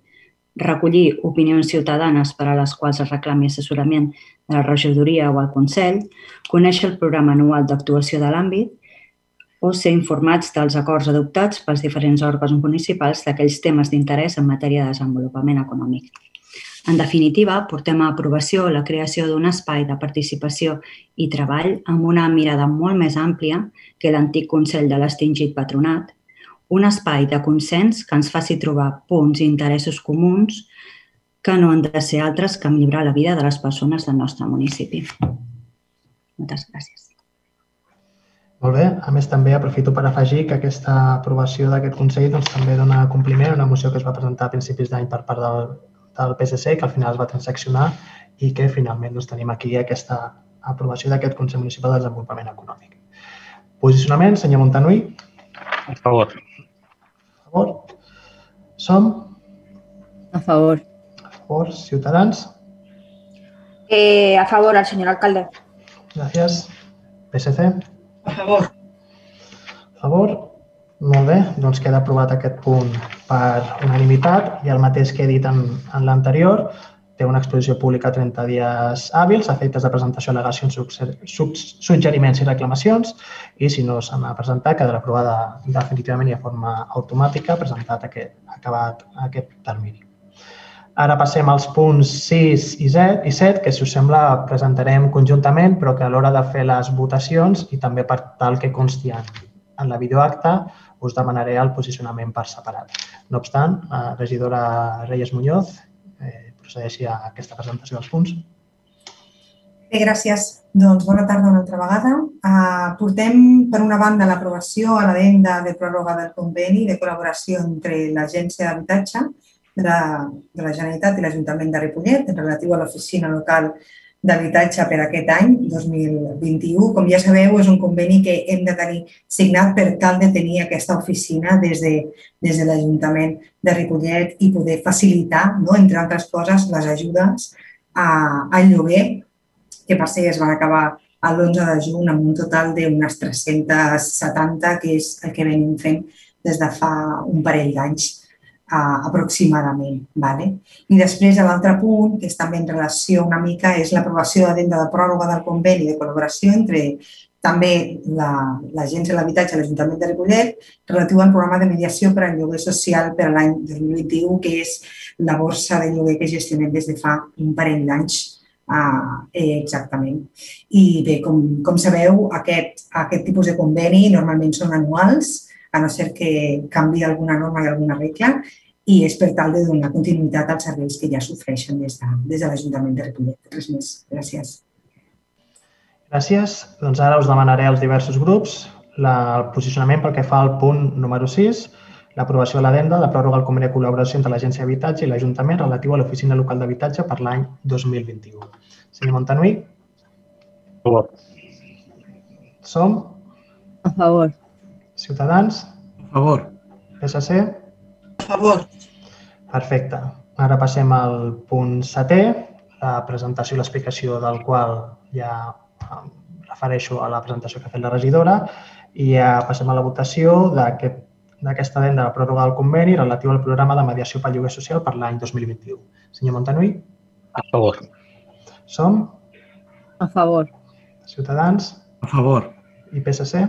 recollir opinions ciutadanes per a les quals es reclami assessorament de la regidoria o el Consell, conèixer el programa anual d'actuació de l'àmbit o ser informats dels acords adoptats pels diferents òrgans municipals d'aquells temes d'interès en matèria de desenvolupament econòmic. En definitiva, portem a aprovació la creació d'un espai de participació i treball amb una mirada molt més àmplia que l'antic Consell de l'Extingit Patronat, un espai de consens que ens faci trobar punts i interessos comuns que no han de ser altres que millorar la vida de les persones del nostre municipi. Moltes gràcies. Molt bé. A més, també aprofito per afegir que aquesta aprovació d'aquest Consell doncs, també dona compliment a una moció que es va presentar a principis d'any per part del del PSC que al final es va transaccionar i que finalment doncs, tenim aquí aquesta aprovació d'aquest Consell Municipal de Desenvolupament Econòmic. Posicionament, senyor Montanui. A favor. A favor. Som? A favor. A favor. Ciutadans? Eh, a favor, al senyor alcalde. Gràcies. PSC? A favor. A favor. Molt bé, doncs queda aprovat aquest punt per unanimitat i el mateix que he dit en, en l'anterior, té una exposició pública 30 dies hàbils, efectes de presentació, al·legacions, suggeriments i reclamacions i si no s'han de presentar quedarà aprovada definitivament i de forma automàtica presentat aquest, acabat aquest termini. Ara passem als punts 6 i 7, i 7 que si us sembla presentarem conjuntament però que a l'hora de fer les votacions i també per tal que consti en la videoacta us demanaré el posicionament per separat. No obstant, la regidora Reyes Muñoz eh, procedeixi a aquesta presentació dels punts. Bé, gràcies. Doncs bona tarda una altra vegada. Uh, portem, per una banda, l'aprovació a l'adenda de pròrroga del conveni de col·laboració entre l'Agència d'Habitatge de, de la Generalitat i l'Ajuntament de Ripollet en relatiu a l'oficina local d'habitatge per aquest any, 2021. Com ja sabeu, és un conveni que hem de tenir signat per tal de tenir aquesta oficina des de, des de l'Ajuntament de Ripollet i poder facilitar, no, entre altres coses, les ajudes a, al lloguer, que per ser es van acabar l'11 de juny amb un total d'unes 370, que és el que venim fent des de fa un parell d'anys. Uh, aproximadament. Vale? I després, l'altre punt, que és també en relació una mica, és l'aprovació de denda de pròrroga del conveni de col·laboració entre també l'Agència la, de l'Habitatge de l'Ajuntament de Ripollet relatiu al programa de mediació per al lloguer social per a l'any 2021, que és la borsa de lloguer que gestionem des de fa un parell d'anys uh, exactament. I bé, com, com sabeu, aquest, aquest tipus de conveni normalment són anuals, a no ser que canvi alguna norma i alguna regla, i és per tal de donar continuïtat als serveis que ja s'ofereixen des de, des de l'Ajuntament de Ripollet. Res més. Gràcies. Gràcies. Doncs ara us demanaré als diversos grups la, el posicionament pel que fa al punt número 6, l'aprovació de l'adenda de pròrroga al conveni de col·laboració entre l'Agència d'Habitatge i l'Ajuntament relatiu a l'Oficina Local d'Habitatge per l'any 2021. Senyor Montanui? A favor. Som? A favor. Ciutadans? A favor. PSC? A favor. Perfecte. Ara passem al punt setè, la presentació i l'explicació del qual ja em refereixo a la presentació que ha fet la regidora i ja passem a la votació d'aquesta venda de pròrroga del conveni relatiu al programa de mediació pel lloguer social per l'any 2021. Senyor Montanui? A favor. Som? A favor. Ciutadans? A favor. I PSC?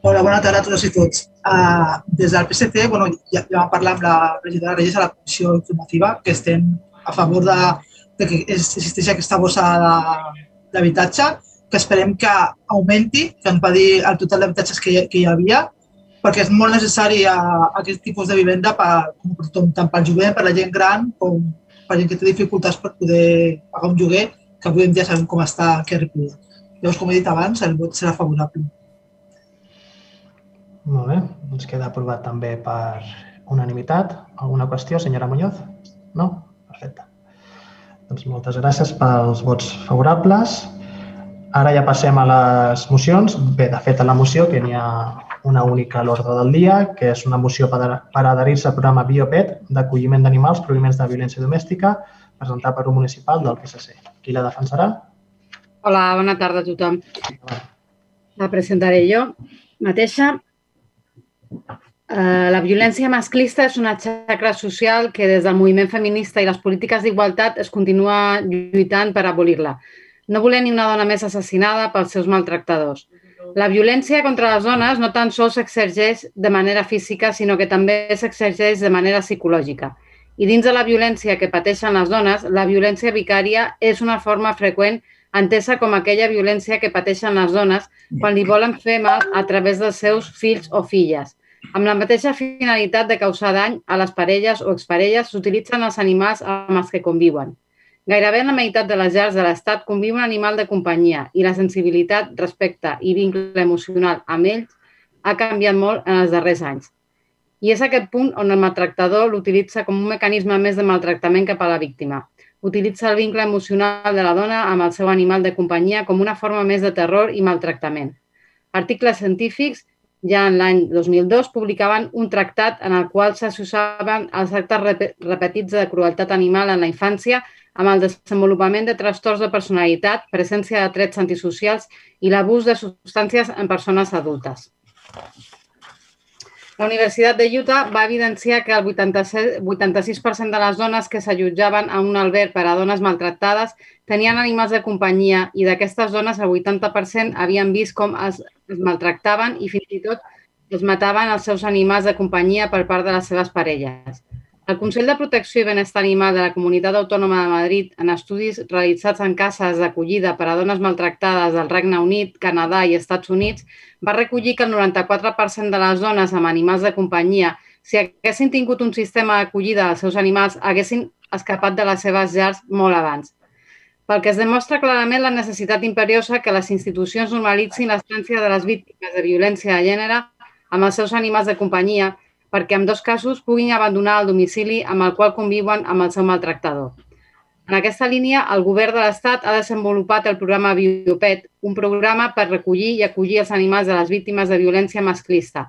Hola, bona tarda a tots i tots. Uh, des del PSC, bueno, ja, ja vam parlar amb la regidora Regis a la comissió informativa que estem a favor de, de que existeixi aquesta bossa d'habitatge que esperem que augmenti, que ens va dir el total d'habitatges que, que hi havia, perquè és molt necessari a, a aquest tipus de vivenda per, com per tothom, tant pel jovent, per la gent gran, com per gent que té dificultats per poder pagar un lloguer, que avui en dia sabem com està aquí Ripollet. Llavors, com he dit abans, el vot serà favorable. Molt bé, doncs queda aprovat també per unanimitat. Alguna qüestió, senyora Muñoz? No? Perfecte. Doncs moltes gràcies pels vots favorables. Ara ja passem a les mocions. Bé, de fet, a la moció que n'hi ha una única a l'ordre del dia, que és una moció per, per adherir-se al programa BioPet d'acolliment d'animals proviments de violència domèstica, presentat per un municipal del PSC. Qui la defensarà? Hola, bona tarda a tothom. La presentaré jo mateixa. Eh, la violència masclista és una xacra social que des del moviment feminista i les polítiques d'igualtat es continua lluitant per abolir-la no voler ni una dona més assassinada pels seus maltractadors. La violència contra les dones no tan sols s'exergeix de manera física, sinó que també s'exergeix de manera psicològica. I dins de la violència que pateixen les dones, la violència vicària és una forma freqüent entesa com aquella violència que pateixen les dones quan li volen fer mal a través dels seus fills o filles. Amb la mateixa finalitat de causar dany a les parelles o exparelles, s'utilitzen els animals amb els que conviuen. Gairebé en la meitat de les llars de l'Estat conviu un animal de companyia i la sensibilitat, respecte i vincle emocional amb ells ha canviat molt en els darrers anys. I és aquest punt on el maltractador l'utilitza com un mecanisme més de maltractament cap a la víctima. Utilitza el vincle emocional de la dona amb el seu animal de companyia com una forma més de terror i maltractament. Articles científics ja en l'any 2002 publicaven un tractat en el qual s'associaven els actes repetits de crueltat animal en la infància amb el desenvolupament de trastorns de personalitat, presència de trets antisocials i l'abús de substàncies en persones adultes. La Universitat de Utah va evidenciar que el 86% de les dones que s'allotjaven a un alberg per a dones maltractades tenien animals de companyia i d'aquestes dones el 80% havien vist com es, es maltractaven i fins i tot es mataven els seus animals de companyia per part de les seves parelles. El Consell de Protecció i Benestar Animal de la Comunitat Autònoma de Madrid, en estudis realitzats en cases d'acollida per a dones maltractades del Regne Unit, Canadà i Estats Units, va recollir que el 94% de les dones amb animals de companyia, si haguessin tingut un sistema d'acollida dels seus animals, haguessin escapat de les seves llars molt abans. Pel que es demostra clarament la necessitat imperiosa que les institucions normalitzin l'estància de les víctimes de violència de gènere amb els seus animals de companyia, perquè en dos casos puguin abandonar el domicili amb el qual conviuen amb el seu maltractador. En aquesta línia, el govern de l'Estat ha desenvolupat el programa Biopet, un programa per recollir i acollir els animals de les víctimes de violència masclista.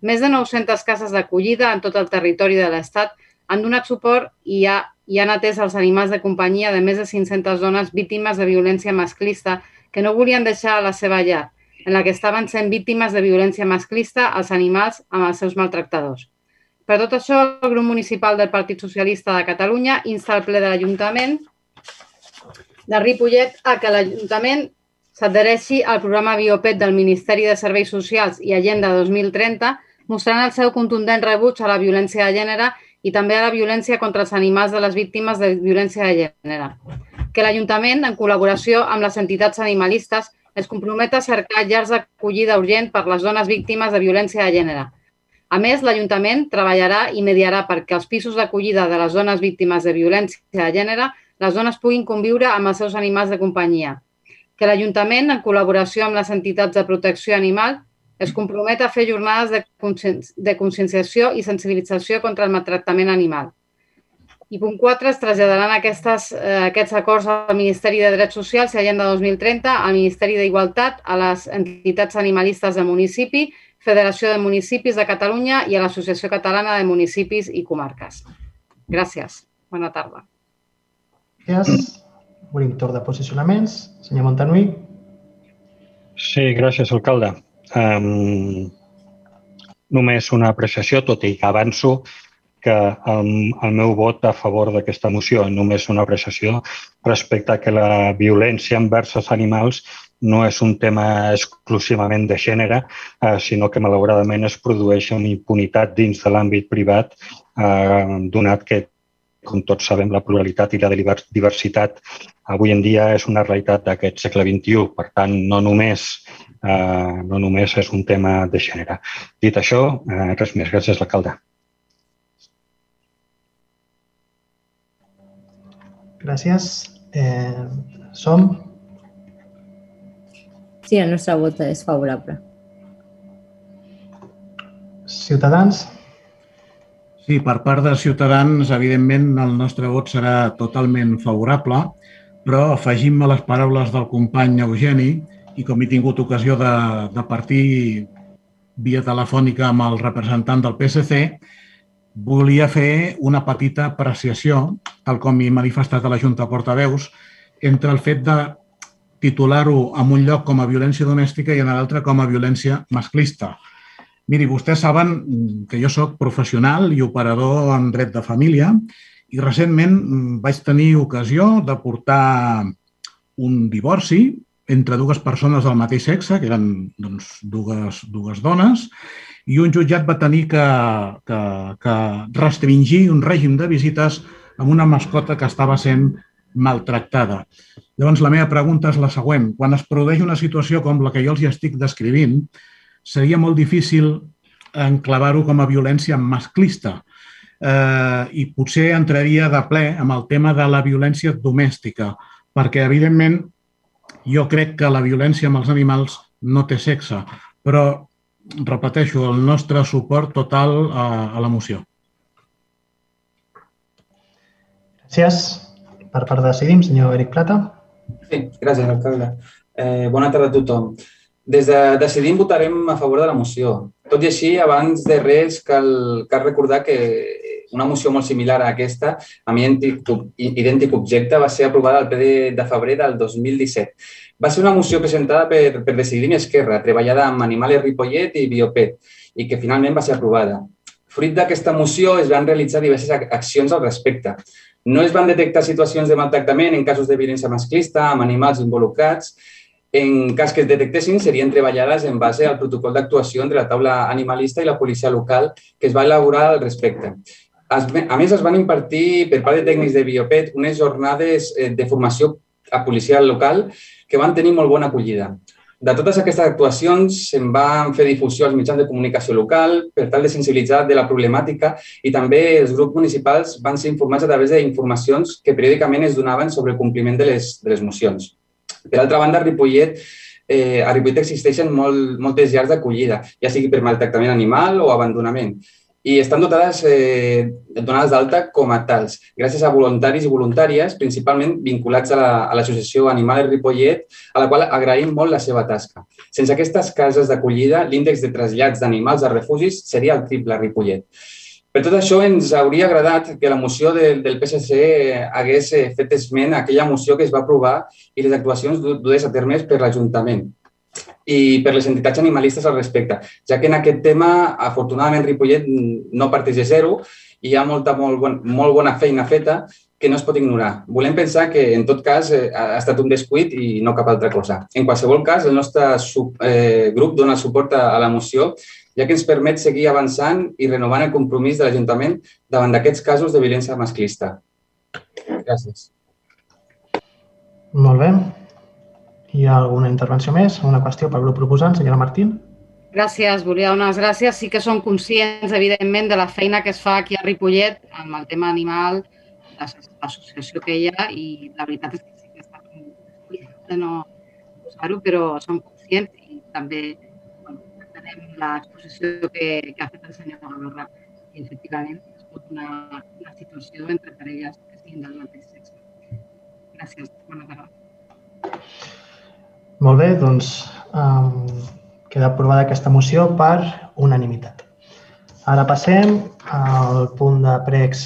Més de 900 cases d'acollida en tot el territori de l'Estat han donat suport i, ha, i han atès els animals de companyia de més de 500 dones víctimes de violència masclista que no volien deixar la seva llar en la que estaven sent víctimes de violència masclista als animals amb els seus maltractadors. Per tot això, el grup municipal del Partit Socialista de Catalunya insta el ple de l'Ajuntament de Ripollet a que l'Ajuntament s'adhereixi al programa Biopet del Ministeri de Serveis Socials i Agenda 2030, mostrant el seu contundent rebuig a la violència de gènere i també a la violència contra els animals de les víctimes de violència de gènere. Que l'Ajuntament, en col·laboració amb les entitats animalistes, es compromet a cercar llars d'acollida urgent per les dones víctimes de violència de gènere. A més, l'Ajuntament treballarà i mediarà perquè els pisos d'acollida de les dones víctimes de violència de gènere les dones puguin conviure amb els seus animals de companyia. Que l'Ajuntament, en col·laboració amb les entitats de protecció animal, es compromet a fer jornades de, de conscienciació i sensibilització contra el maltractament animal. I punt 4, es traslladaran aquestes, eh, aquests acords al Ministeri de Drets Socials i Agenda 2030, al Ministeri d'Igualtat, a les entitats animalistes del municipi, Federació de Municipis de Catalunya i a l'Associació Catalana de Municipis i Comarques. Gràcies. Bona tarda. Gràcies. Obrim torn de posicionaments. Senyor Montanui. Sí, gràcies, alcalde. Um, només una apreciació, tot i que avanço que el, el meu vot a favor d'aquesta moció, només una apreciació respecte a que la violència envers els animals no és un tema exclusivament de gènere, eh, sinó que malauradament es produeix amb impunitat dins de l'àmbit privat, eh, donat que, com tots sabem, la pluralitat i la diversitat avui en dia és una realitat d'aquest segle XXI. Per tant, no només, eh, no només és un tema de gènere. Dit això, eh, res més. Gràcies, alcalde. Gràcies. Eh, som? Sí, el nostre vot és favorable. Ciutadans? Sí, per part de Ciutadans, evidentment, el nostre vot serà totalment favorable, però afegim a les paraules del company Eugeni i com he tingut ocasió de, de partir via telefònica amb el representant del PSC, volia fer una petita apreciació, tal com he manifestat a la Junta de Portaveus, entre el fet de titular-ho en un lloc com a violència domèstica i en l'altre com a violència masclista. Miri, vostès saben que jo sóc professional i operador en dret de família i recentment vaig tenir ocasió de portar un divorci entre dues persones del mateix sexe, que eren doncs, dues, dues dones, i un jutjat va tenir que, que, que restringir un règim de visites amb una mascota que estava sent maltractada. Llavors, la meva pregunta és la següent. Quan es produeix una situació com la que jo els estic descrivint, seria molt difícil enclavar-ho com a violència masclista eh, i potser entraria de ple amb el tema de la violència domèstica, perquè, evidentment, jo crec que la violència amb els animals no té sexe, però repeteixo, el nostre suport total a, a la moció. Gràcies. Per part de Decidim, senyor Eric Plata. Sí, gràcies, alcalde. Eh, bona tarda a tothom. Des de Decidim votarem a favor de la moció. Tot i així, abans de res, cal, cal recordar que una moció molt similar a aquesta, amb idèntic, idèntic objecte, va ser aprovada el ple de febrer del 2017 va ser una moció presentada per, per Decidim Esquerra, treballada amb Animales Ripollet i Biopet, i que finalment va ser aprovada. Fruit d'aquesta moció es van realitzar diverses accions al respecte. No es van detectar situacions de maltractament en casos de violència masclista amb animals involucrats. En cas que es detectessin, serien treballades en base al protocol d'actuació entre la taula animalista i la policia local que es va elaborar al respecte. A més, es van impartir per part de tècnics de Biopet unes jornades eh, de formació a policia local que van tenir molt bona acollida. De totes aquestes actuacions se'n van fer difusió als mitjans de comunicació local per tal de sensibilitzar de la problemàtica i també els grups municipals van ser informats a través d'informacions que periòdicament es donaven sobre el compliment de les, de les mocions. Per altra banda, a Ripollet, eh, a Ripollet existeixen molt, moltes llars d'acollida, ja sigui per maltractament animal o abandonament i estan dotades, eh, donades d'alta com a tals, gràcies a voluntaris i voluntàries, principalment vinculats a l'Associació la, Animal Ripollet, a la qual agraïm molt la seva tasca. Sense aquestes cases d'acollida, l'índex de trasllats d'animals a refugis seria el triple Ripollet. Per tot això, ens hauria agradat que la moció del, del PSC hagués eh, fet esment a aquella moció que es va aprovar i les actuacions dues a termes per l'Ajuntament. I per les entitats animalistes al respecte, ja que en aquest tema, afortunadament, Ripollet no parteix de zero i hi ha molta, molt, bon, molt bona feina feta que no es pot ignorar. Volem pensar que, en tot cas, eh, ha estat un descuit i no cap altra cosa. En qualsevol cas, el nostre sub, eh, grup dona suport a, a la moció, ja que ens permet seguir avançant i renovant el compromís de l'Ajuntament davant d'aquests casos de violència masclista. Gràcies. Molt bé. Hi ha alguna intervenció més? Una qüestió pel grup proposant, senyora Martín? Gràcies, volia donar les gràcies. Sí que som conscients, evidentment, de la feina que es fa aquí a Ripollet amb el tema animal, l'associació que hi ha i la veritat és que sí que està de no posar-ho, però som conscients i també bueno, tenem l'exposició que, que ha fet el senyor Gavarra i efectivament pot una, una situació entre parelles que siguin del mateix sexe. Gràcies. Bona tarda. Molt bé, doncs um, queda aprovada aquesta moció per unanimitat. Ara passem al punt de pregs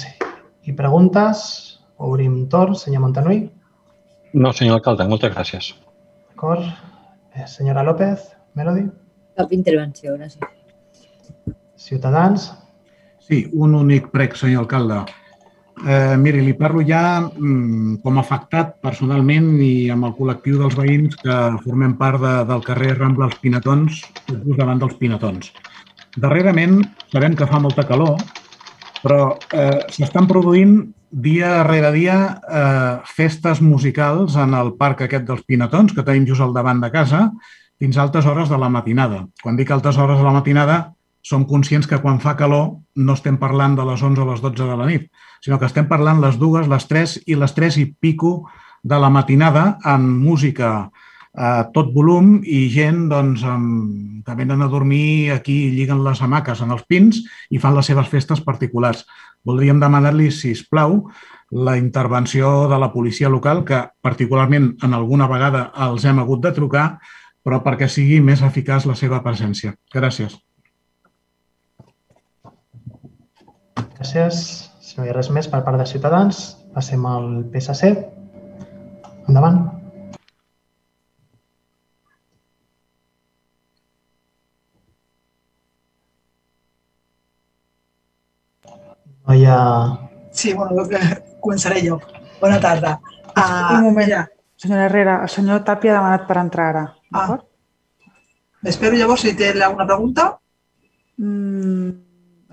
i preguntes. Obrim torn. Senyor Montanui. No, senyor alcalde, moltes gràcies. D'acord. Eh, senyora López, Melody. Cap intervenció, gràcies. Ciutadans. Sí, un únic prec, senyor alcalde. Eh, miri, li parlo ja mm, com afectat personalment i amb el col·lectiu dels veïns que formem part de, del carrer Rambla als Pinatons, just davant dels Pinatons. Darrerament sabem que fa molta calor però eh, s'estan produint dia rere dia eh, festes musicals en el parc aquest dels Pinatons, que tenim just al davant de casa, fins a altes hores de la matinada. Quan dic altes hores de la matinada, som conscients que quan fa calor no estem parlant de les 11 o les 12 de la nit, sinó que estem parlant les dues, les 3 i les 3 i pico de la matinada amb música a tot volum i gent doncs, amb, que venen a dormir aquí, lliguen les hamaques en els pins i fan les seves festes particulars. Voldríem demanar-li, si us plau, la intervenció de la policia local, que particularment en alguna vegada els hem hagut de trucar, però perquè sigui més eficaç la seva presència. Gràcies. Gràcies. Si no hi ha res més per part de Ciutadans, passem al PSC. Endavant. No hi ha... Sí, bueno, començaré jo. Bona tarda. Uh, Un moment, ja. senyora Herrera. El senyor Tàpia ha demanat per entrar ara. Ah. M'espero llavors si té alguna pregunta. Mm,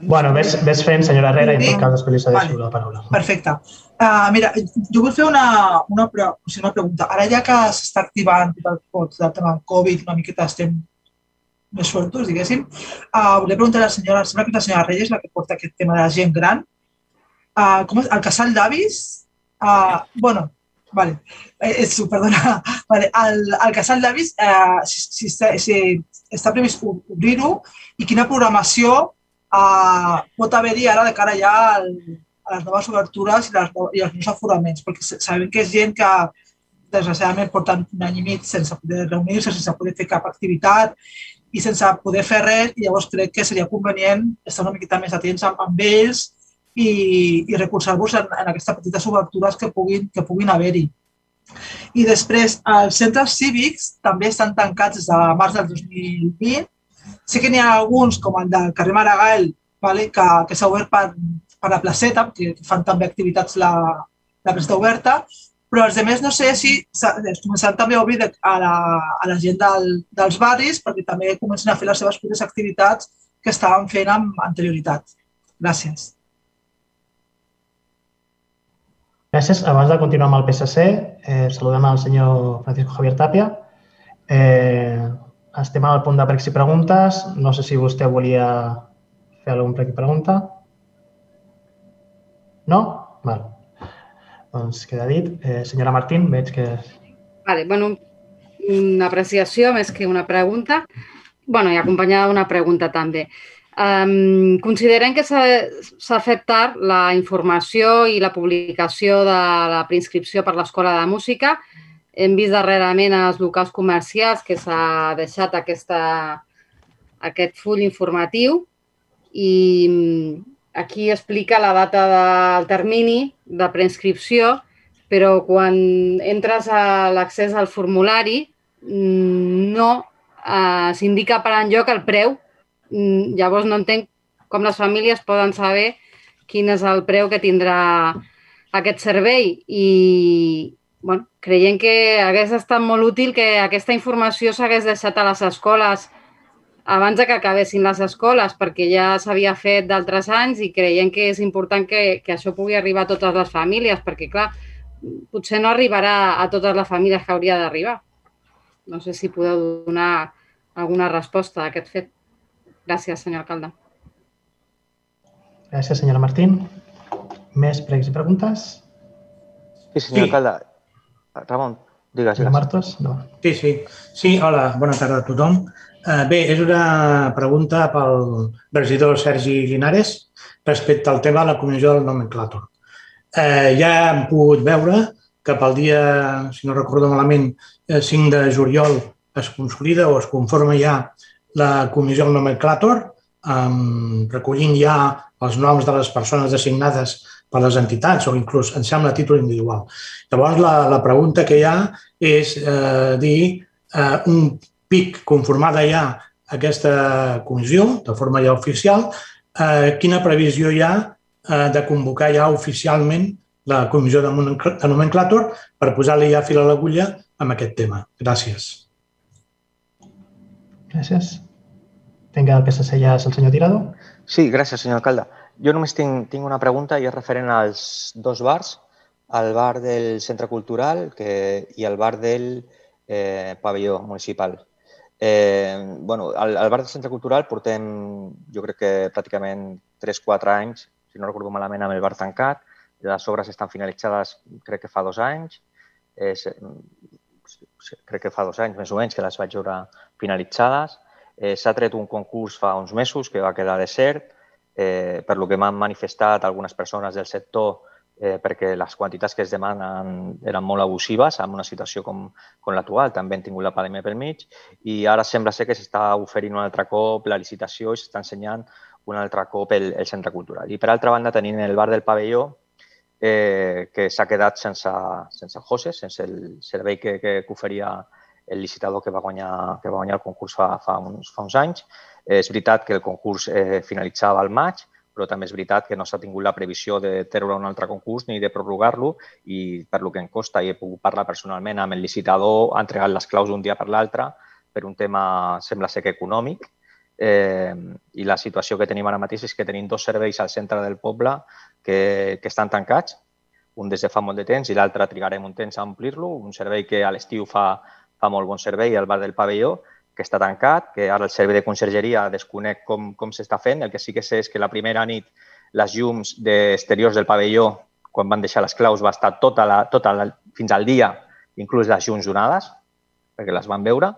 Bueno, ves, ves fent, senyora Herrera, i en tot cas després li cedeixo Vale. la paraula. Perfecte. Uh, mira, jo vull fer una, una, una pregunta. Ara ja que s'està activant tot el, tot el tema del Covid, una miqueta estem més sueltos, diguéssim, uh, volia preguntar a la senyora, sembla que la senyora Reyes la que porta aquest tema de la gent gran. Uh, com és? El casal d'avis? Uh, bueno, vale. Eh, eh, perdona. Vale. El, el casal d'avis, uh, si, si, està- si està previst ob- obrir-ho i quina programació uh, pot haver-hi ara de cara ja al, a les noves obertures i, les, i els nous aforaments, perquè sa- sabem que és gent que desgraciadament porten un any i mig sense poder reunir-se, sense poder fer cap activitat i sense poder fer res, i llavors crec que seria convenient estar una miqueta més atents amb, amb ells i, i recolzar-vos en, en aquestes petites obertures que puguin, que puguin haver-hi. I després, els centres cívics també estan tancats des de març del 2020. Sé que n'hi ha alguns, com el del carrer Maragall, vale, que, que s'ha obert per, per la placeta, que fan també activitats la, la placeta oberta, però els altres no sé si començaran també a obrir de, a, la, a la gent del, dels barris perquè també comencen a fer les seves pròpies activitats que estaven fent amb anterioritat. Gràcies. Gràcies. Abans de continuar amb el PSC, eh, saludem al senyor Francisco Javier Tapia. Eh, estem al punt de pregs i preguntes. No sé si vostè volia fer algun prec i pregunta. No? Val. Doncs queda dit. Eh, senyora Martín, veig que... Vale, bueno, una apreciació més que una pregunta. bueno, i acompanyada d'una pregunta també. Um, considerem que s'ha fet tard la informació i la publicació de la preinscripció per l'Escola de Música. Hem vist darrerament als locals comercials que s'ha deixat aquesta, aquest full informatiu i mm, aquí explica la data del termini de preinscripció, però quan entres a l'accés al formulari mm, no eh, s'indica per enlloc el preu. Mm, Llavors no entenc com les famílies poden saber quin és el preu que tindrà aquest servei i bueno, creiem que hagués estat molt útil que aquesta informació s'hagués deixat a les escoles abans de que acabessin les escoles, perquè ja s'havia fet d'altres anys i creiem que és important que, que això pugui arribar a totes les famílies, perquè, clar, potser no arribarà a totes les famílies que hauria d'arribar. No sé si podeu donar alguna resposta a aquest fet. Gràcies, senyor alcalde. Gràcies, senyora Martín. Més pregs i preguntes? Sí, senyor sí. alcalde. Ramon, digues. Senyor Martos? No. Sí, sí. Sí, hola, bona tarda a tothom. Uh, bé, és una pregunta pel regidor Sergi Linares respecte al tema de la comissió del nomenclàtor. Eh, ja hem pogut veure que pel dia, si no recordo malament, 5 de juliol es consolida o es conforma ja la comissió del nomenclàtor, um, recollint ja els noms de les persones designades per les entitats o inclús, em sembla, a títol individual. Llavors, la, la pregunta que hi ha és eh, dir eh, un pic conformada ja aquesta comissió de forma ja oficial, eh, quina previsió hi ha eh, de convocar ja oficialment la comissió de nomenclàtor per posar-li ja fil a l'agulla amb aquest tema. Gràcies. Gràcies. Tinc el PSC ja el senyor Tirado. Sí, gràcies, senyor alcalde. Jo només tinc, tinc una pregunta i és referent als dos bars, el bar del Centre Cultural que, i el bar del eh, pavelló municipal. Eh, bueno, al, al bar del Centre Cultural portem, jo crec que pràcticament 3-4 anys, si no recordo malament, amb el bar tancat. Les obres estan finalitzades crec que fa dos anys. És, crec que fa dos anys més o menys que les vaig veure finalitzades. Eh, S'ha tret un concurs fa uns mesos que va quedar desert, eh, per lo que m'han manifestat algunes persones del sector eh, perquè les quantitats que es demanen eren molt abusives en una situació com, com l'actual. També hem tingut la pandèmia pel mig i ara sembla ser que s'està oferint un altre cop la licitació i s'està ensenyant un altre cop el, el centre cultural. I per altra banda tenim el bar del pavelló eh, que s'ha quedat sense, sense José, sense el servei que, que, que oferia el licitador que va guanyar, que va guanyar el concurs fa, fa, uns, fa uns anys. Eh, és veritat que el concurs eh, finalitzava al maig, però també és veritat que no s'ha tingut la previsió de treure un altre concurs ni de prorrogar-lo i per lo que em costa i he pogut parlar personalment amb el licitador, ha entregat les claus un dia per l'altre per un tema, sembla ser que econòmic, eh, i la situació que tenim ara mateix és que tenim dos serveis al centre del poble que, que estan tancats, un des de fa molt de temps i l'altre trigarem un temps a omplir-lo, un servei que a l'estiu fa, fa molt bon servei, el bar del pavelló, que està tancat, que ara el servei de consergeria desconec com, com s'està fent. El que sí que sé és que la primera nit les llums d'exteriors del pavelló, quan van deixar les claus, va estar tota la, tota la, fins al dia, inclús les llums donades, perquè les van veure,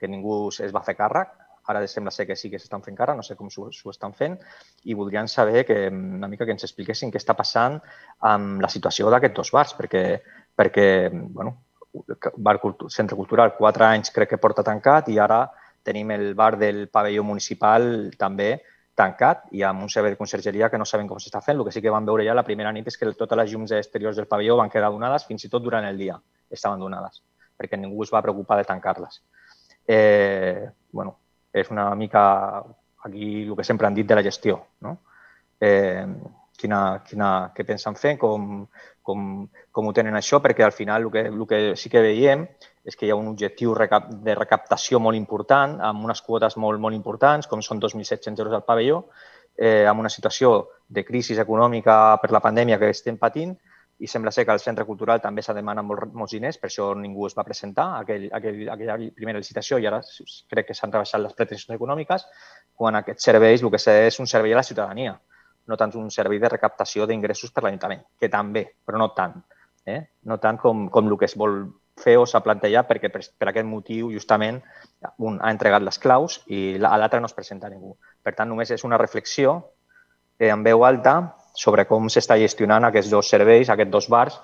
que ningú es va fer càrrec Ara sembla ser que sí que s'estan fent cara, no sé com s'ho estan fent, i voldrien saber que una mica que ens expliquessin què està passant amb la situació d'aquests dos bars, perquè, perquè bueno, bar centre cultural, quatre anys crec que porta tancat i ara tenim el bar del pavelló municipal també tancat i amb un servei de consergeria que no sabem com s'està fent. El que sí que vam veure ja la primera nit és que totes les llums exteriors del pavelló van quedar donades, fins i tot durant el dia estaven donades, perquè ningú es va preocupar de tancar-les. Eh, bueno, és una mica aquí el que sempre han dit de la gestió. No? Eh, quina, quina, què pensen fer, com, com, com ho tenen això, perquè al final el que, el que sí que veiem és que hi ha un objectiu de recaptació molt important, amb unes quotes molt, molt importants, com són 2.700 euros al pavelló, eh, amb una situació de crisi econòmica per la pandèmia que estem patint, i sembla ser que al centre cultural també s'ha demanat molt, molts diners, per això ningú es va presentar a aquell, aquell, aquella primera licitació i ara crec que s'han rebaixat les pretensions econòmiques, quan aquests serveis el que és un servei a la ciutadania, no tant un servei de recaptació d'ingressos per l'Ajuntament, que també, però no tant. Eh? No tant com, com el que es vol fer o s'ha plantejat perquè per, per aquest motiu justament un ha entregat les claus i a l'altre no es presenta ningú. Per tant, només és una reflexió eh, en veu alta sobre com s'està gestionant aquests dos serveis, aquests dos bars,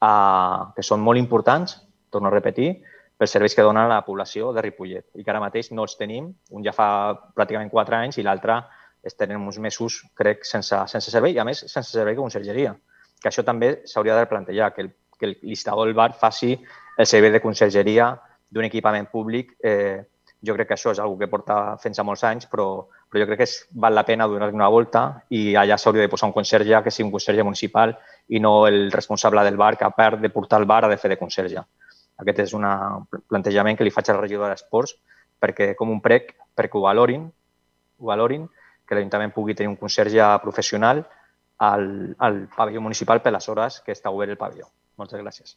eh, que són molt importants, torno a repetir, pels serveis que donen a la població de Ripollet i que ara mateix no els tenim. Un ja fa pràcticament quatre anys i l'altre es tenen uns mesos, crec, sense, sense servei i, a més, sense servei de consergeria. Que això també s'hauria de plantejar, que el, que el listador del bar faci el servei de consergeria d'un equipament públic eh, Jo crec que això és una que porta fent-se molts anys, però, però jo crec que és, val la pena donar una volta i allà s'hauria de posar un conserge que sigui un conserge municipal i no el responsable del bar que a part de portar el bar ha de fer de conserge. Aquest és un plantejament que li faig al regidor d'Esports perquè com un prec, perquè ho valorin, ho valorin, que l'Ajuntament pugui tenir un conserge professional al, al pavelló municipal per les hores que està obert el pavelló. Moltes gràcies.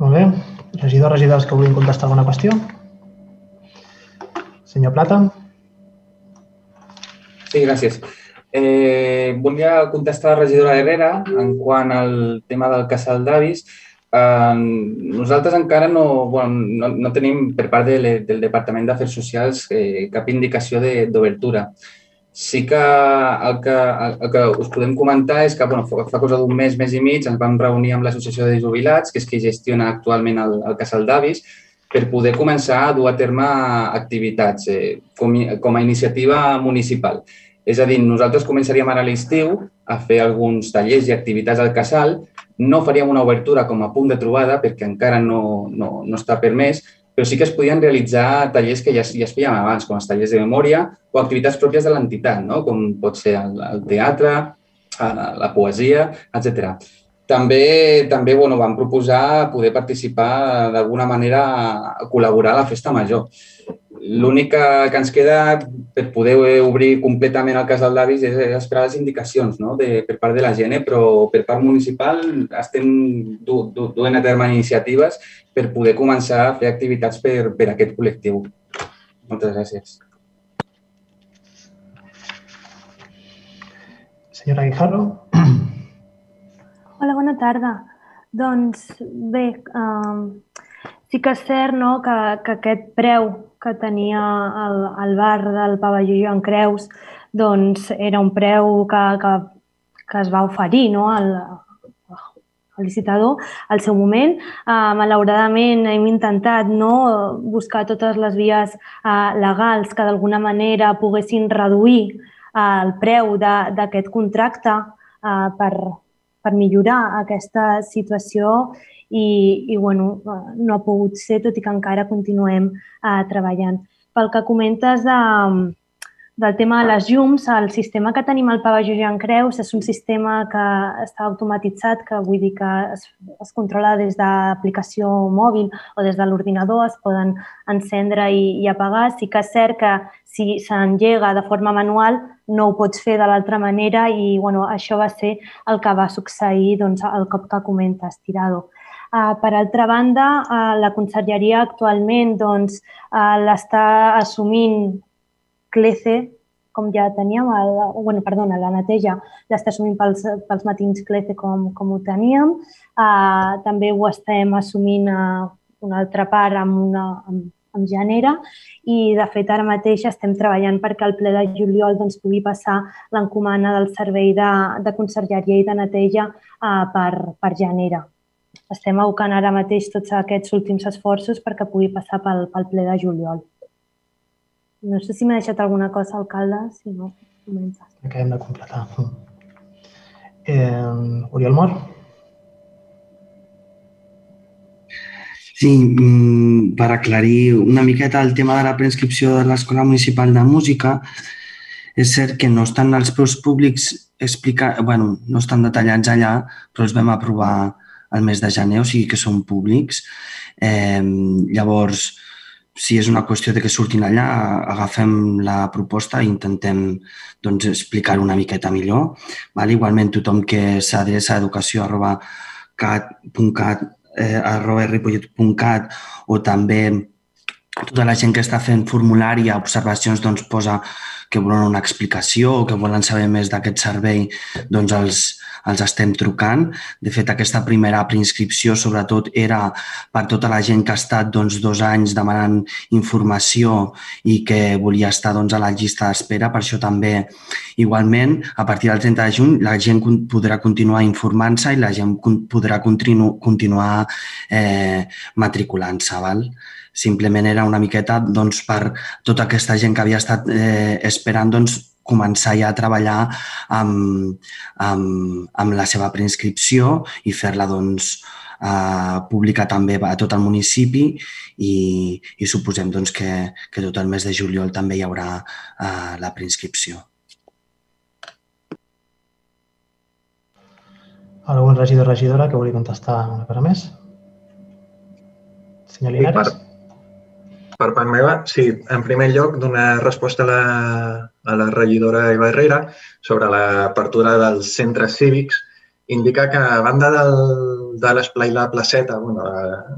Molt bé. Regidors, regidors que vulguin contestar alguna qüestió? Senyor Plata. Sí, gràcies. Eh, volia contestar a la regidora Herrera en quant al tema del casal d'avis. Eh, nosaltres encara no, bueno, no, no tenim per part de, del Departament d'Afers Socials eh, cap indicació d'obertura. Sí que el, que el que us podem comentar és que bueno, fa cosa d'un mes, mes i mig, ens vam reunir amb l'Associació de Jubilats, que és qui gestiona actualment el, el Casal d'Avis, per poder començar a dur a terme activitats eh, com, com a iniciativa municipal. És a dir, nosaltres començaríem ara a l'estiu a fer alguns tallers i activitats al casal. No faríem una obertura com a punt de trobada perquè encara no, no, no està permès, però sí que es podien realitzar tallers que ja, ja es feien abans, com els tallers de memòria o activitats pròpies de l'entitat, no? com pot ser el, el teatre, la poesia, etc. També, també bueno, vam proposar poder participar d'alguna manera a col·laborar a la festa major. L'únic que, que ens queda per poder obrir completament el casal d'avis és esperar les indicacions no? de, per part de la gent, però per part municipal estem du, du, duent a terme iniciatives per poder començar a fer activitats per, per aquest col·lectiu. Moltes gràcies. Senyora Guijarro. Hola, bona tarda. Doncs bé, um, sí que és cert no, que, que aquest preu que tenia el, el bar del pavelló Joan Creus doncs era un preu que, que, que es va oferir no, al, al licitador al seu moment. Uh, malauradament hem intentat no, buscar totes les vies uh, legals que d'alguna manera poguessin reduir uh, el preu d'aquest contracte uh, per, per millorar aquesta situació i, i bueno, no ha pogut ser, tot i que encara continuem eh, treballant. Pel que comentes de, del tema de les llums, el sistema que tenim al pavelló Jean Creus és un sistema que està automatitzat, que vull dir que es, es controla des d'aplicació mòbil o des de l'ordinador, es poden encendre i, i apagar. Sí que és cert que si s'engega de forma manual no ho pots fer de l'altra manera i bueno, això va ser el que va succeir doncs, el cop que comentes, Tirado. Uh, per altra banda, uh, la conselleria actualment doncs, uh, l'està assumint CLECE, com ja teníem, el, bueno, perdona, la neteja l'està assumint pels, pels matins CLECE com, com ho teníem. També ho estem assumint a una altra part amb, una, amb, amb Genera i, de fet, ara mateix estem treballant perquè el ple de juliol doncs, pugui passar l'encomana del servei de, de consergeria i de neteja uh, per, per Genera estem abocant ara mateix tots aquests últims esforços perquè pugui passar pel, pel ple de juliol. No sé si m'ha deixat alguna cosa, alcalde, si no, comença. Acabem de completar. Eh, Oriol Mor? Sí, mm, per aclarir una miqueta el tema de la preinscripció de l'Escola Municipal de Música, és cert que no estan els preus públics explica... bueno, no estan detallats allà, però els vam aprovar el mes de gener, o sigui que són públics. Eh, llavors, si és una qüestió de que surtin allà, agafem la proposta i intentem doncs, explicar-ho una miqueta millor. Val? Igualment, tothom que s'adreça a educació arroba cat.cat eh, arroba ripollet.cat o també tota la gent que està fent formulari a observacions doncs, posa que volen una explicació o que volen saber més d'aquest servei, doncs els, els estem trucant. De fet, aquesta primera preinscripció sobretot era per tota la gent que ha estat doncs, dos anys demanant informació i que volia estar doncs, a la llista d'espera. Per això també, igualment, a partir del 30 de juny, la gent podrà continuar informant-se i la gent podrà continu continuar eh, matriculant-se. Val? Simplement era una miqueta doncs, per tota aquesta gent que havia estat eh, esperant doncs, començar ja a treballar amb, amb, amb la seva preinscripció i fer-la doncs, eh, pública també a tot el municipi i, i suposem doncs, que, que tot el mes de juliol també hi haurà eh, la preinscripció. Algun regidor o regidora que vulgui contestar una cosa més? Senyor Linares? Sí, per, per part meva, sí. En primer lloc, donar resposta a la, a la regidora Eva Herrera sobre l'apertura dels centres cívics. Indicar que a banda del, de l'esplai La Placeta, bueno,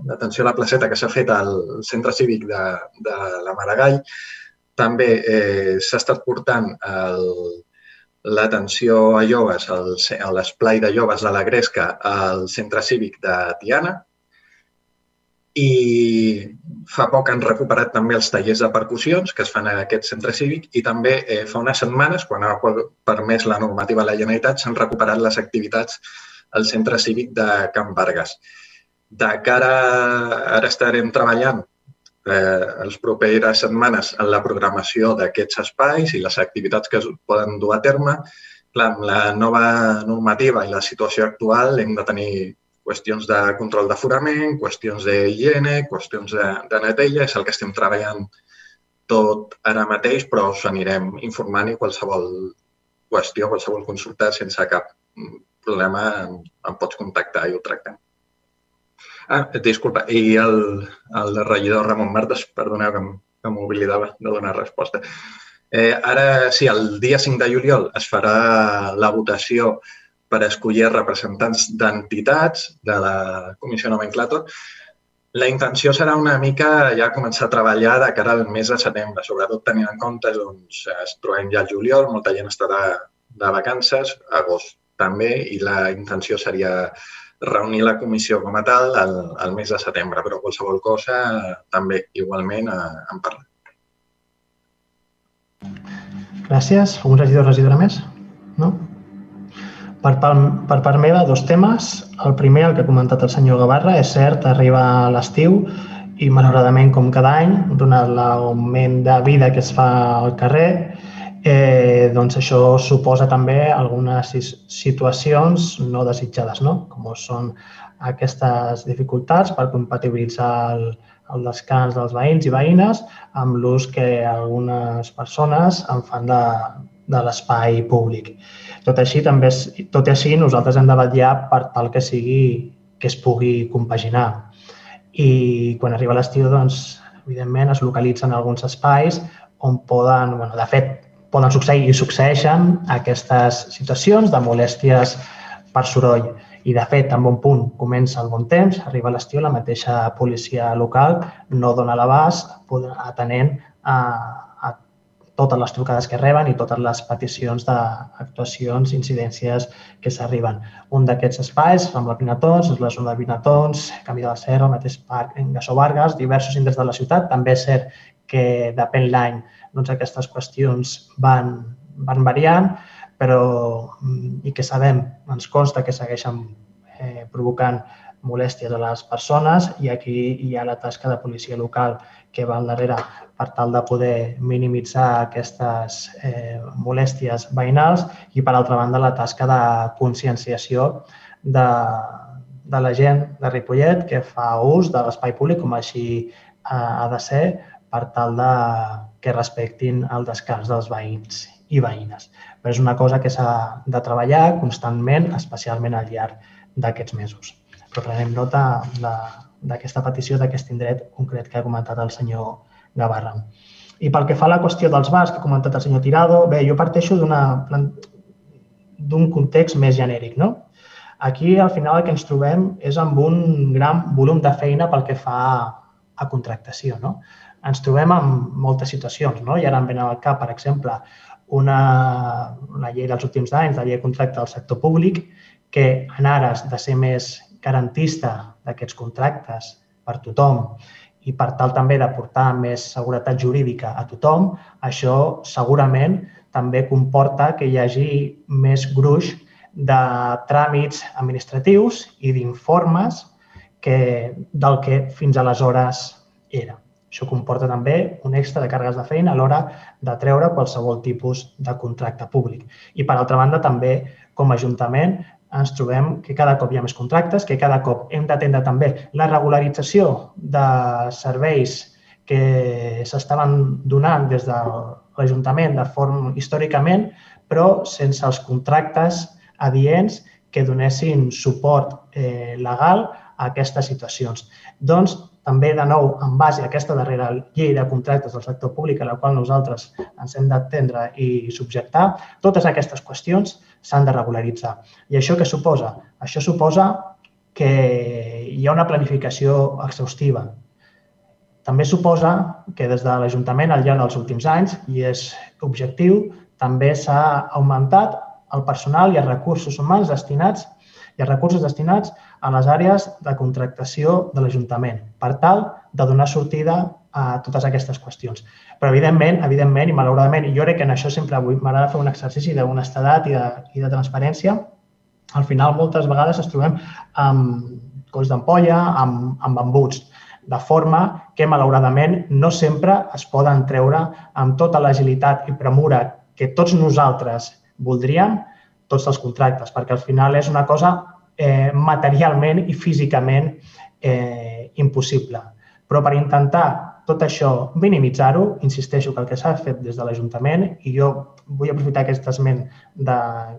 l'atenció a la Placeta que s'ha fet al centre cívic de, de la Maragall, també eh, s'ha estat portant l'atenció a joves, a l'esplai de joves de la Gresca al centre cívic de Tiana, i fa poc han recuperat també els tallers de percussions que es fan a aquest centre cívic i també eh, fa unes setmanes, quan ha permès la normativa de la Generalitat, s'han recuperat les activitats al centre cívic de Can Vargas. De cara, ara estarem treballant eh, les properes setmanes en la programació d'aquests espais i les activitats que es poden dur a terme. Clar, amb la nova normativa i la situació actual hem de tenir qüestions de control d'aforament, qüestions d'higiene, qüestions de, de neteja, és el que estem treballant tot ara mateix, però us anirem informant i qualsevol qüestió, qualsevol consulta, sense cap problema, em pots contactar i ho tractem. Ah, disculpa, i el, el regidor Ramon Martes, perdoneu que, que m'oblidava de donar resposta. Eh, ara, sí, el dia 5 de juliol es farà la votació per escollir representants d'entitats de la Comissió Nomenclator. La intenció serà una mica ja començar a treballar de cara al mes de setembre, sobretot tenint en compte doncs, es trobem ja al juliol, molta gent estarà de vacances, agost també, i la intenció seria reunir la comissió com a tal al, al mes de setembre, però qualsevol cosa també igualment eh, en parla. Gràcies. Un regidor o regidora més? No? Per, per, part meva, dos temes. El primer, el que ha comentat el senyor Gavarra, és cert, arriba l'estiu i malauradament, com cada any, donat l'augment de vida que es fa al carrer, eh, doncs això suposa també algunes situacions no desitjades, no? com són aquestes dificultats per compatibilitzar el, el descans dels veïns i veïnes amb l'ús que algunes persones en fan de, de l'espai públic. Tot així, també, tot i així, nosaltres hem de vetllar per tal que sigui que es pugui compaginar. I quan arriba l'estiu, doncs, evidentment, es localitzen alguns espais on poden, bueno, de fet, poden succeir i succeeixen aquestes situacions de molèsties per soroll. I, de fet, en bon punt comença el bon temps, arriba l'estiu, la mateixa policia local no dona l'abast atenent a, totes les trucades que reben i totes les peticions d'actuacions, incidències que s'arriben. Un d'aquests espais, amb la Pinatons, és la zona de Pinatons, Camí de la Serra, el mateix parc en Gassó Vargas, diversos indrets de la ciutat. També és cert que depèn l'any doncs aquestes qüestions van, van variant, però mm, i que sabem, ens consta que segueixen eh, provocant molèsties a les persones i aquí hi ha la tasca de policia local que va al darrere per tal de poder minimitzar aquestes eh, molèsties veïnals i, per altra banda, la tasca de conscienciació de, de la gent de Ripollet que fa ús de l'espai públic com així eh, ha de ser per tal de que respectin el descans dels veïns i veïnes. Però és una cosa que s'ha de treballar constantment, especialment al llarg d'aquests mesos però prenem nota d'aquesta petició d'aquest indret concret que ha comentat el senyor Gavarra. I pel que fa a la qüestió dels bars que ha comentat el senyor Tirado, bé, jo parteixo d'un context més genèric. No? Aquí, al final, el que ens trobem és amb un gran volum de feina pel que fa a contractació. No? Ens trobem amb moltes situacions. No? I ara em ven al cap, per exemple, una, una llei dels últims anys, la llei de contracte del sector públic, que en ares de ser més garantista d'aquests contractes per tothom i per tal també de portar més seguretat jurídica a tothom, això segurament també comporta que hi hagi més gruix de tràmits administratius i d'informes que, del que fins aleshores era. Això comporta també un extra de càrregues de feina a l'hora de treure qualsevol tipus de contracte públic. I, per altra banda, també, com a Ajuntament, ens trobem que cada cop hi ha més contractes, que cada cop hem d'atendre també la regularització de serveis que s'estaven donant des de l'Ajuntament de forma històricament, però sense els contractes adients que donessin suport eh, legal a aquestes situacions. Doncs també, de nou, en base a aquesta darrera llei de contractes del sector públic a la qual nosaltres ens hem d'atendre i subjectar, totes aquestes qüestions s'han de regularitzar. I això què suposa? Això suposa que hi ha una planificació exhaustiva. També suposa que des de l'Ajuntament al llarg dels últims anys, i és objectiu, també s'ha augmentat el personal i els recursos humans destinats i els recursos destinats a les àrees de contractació de l'Ajuntament per tal de donar sortida a totes aquestes qüestions. Però, evidentment, evidentment i malauradament, i jo crec que en això sempre m'agrada fer un exercici d'honestedat i, de, i de transparència, al final moltes vegades ens trobem amb colls d'ampolla, amb, amb embuts, de forma que, malauradament, no sempre es poden treure amb tota l'agilitat i premura que tots nosaltres voldríem tots els contractes, perquè al final és una cosa eh, materialment i físicament eh, impossible. Però per intentar tot això minimitzar-ho, insisteixo que el que s'ha fet des de l'Ajuntament, i jo vull aprofitar aquest esment de,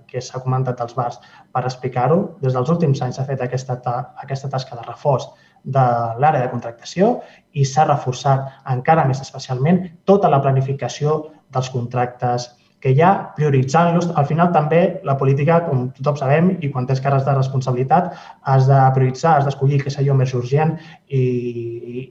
que s'ha comentat als bars per explicar-ho, des dels últims anys s'ha fet aquesta, ta, aquesta tasca de reforç de l'àrea de contractació i s'ha reforçat encara més especialment tota la planificació dels contractes que ja prioritzant-los, al final també la política, com tothom sabem, i quan tens cares de responsabilitat, has de prioritzar, has d'escollir què és allò més urgent i,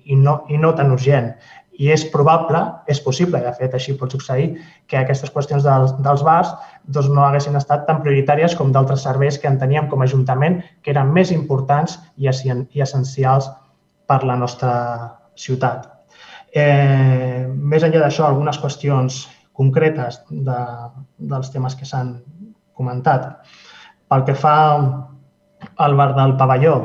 i, no, i no tan urgent. I és probable, és possible, de fet així pot succeir, que aquestes qüestions dels, dels bars doncs, no haguessin estat tan prioritàries com d'altres serveis que en teníem com a Ajuntament, que eren més importants i, i essencials per la nostra ciutat. Eh, més enllà d'això, algunes qüestions concretes de, dels temes que s'han comentat. Pel que fa al bar del pavelló,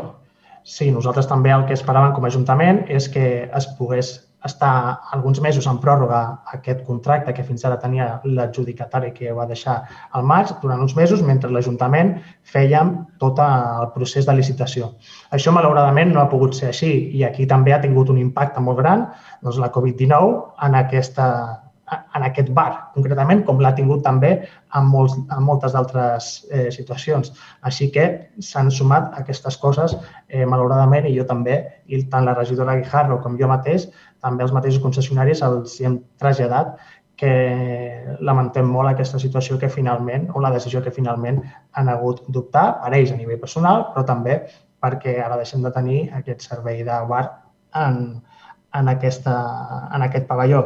sí, nosaltres també el que esperàvem com a Ajuntament és que es pogués estar alguns mesos en pròrroga aquest contracte que fins ara tenia l'adjudicatari que va deixar al maig durant uns mesos mentre l'Ajuntament fèiem tot el procés de licitació. Això, malauradament, no ha pogut ser així i aquí també ha tingut un impacte molt gran doncs, la Covid-19 en aquesta, en aquest bar, concretament, com l'ha tingut també en, molts, en moltes altres eh, situacions. Així que s'han sumat aquestes coses, eh, malauradament, i jo també, i tant la regidora Guijarro com jo mateix, també els mateixos concessionaris els hem traslladat que lamentem molt aquesta situació que finalment, o la decisió que finalment han hagut d'optar per ells a nivell personal, però també perquè ara deixem de tenir aquest servei de bar en, en, aquesta, en aquest pavelló.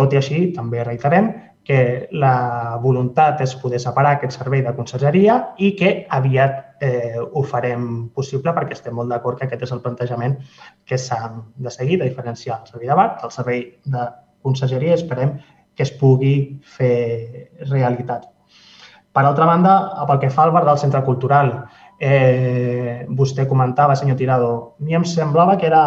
Tot i així, també reiterem que la voluntat és poder separar aquest servei de consergeria i que aviat eh, ho farem possible perquè estem molt d'acord que aquest és el plantejament que s'ha de seguir, de diferenciar el servei de bar del servei de consergeria esperem que es pugui fer realitat. Per altra banda, pel que fa al bar del centre cultural, eh, vostè comentava, senyor Tirado, a mi em semblava que era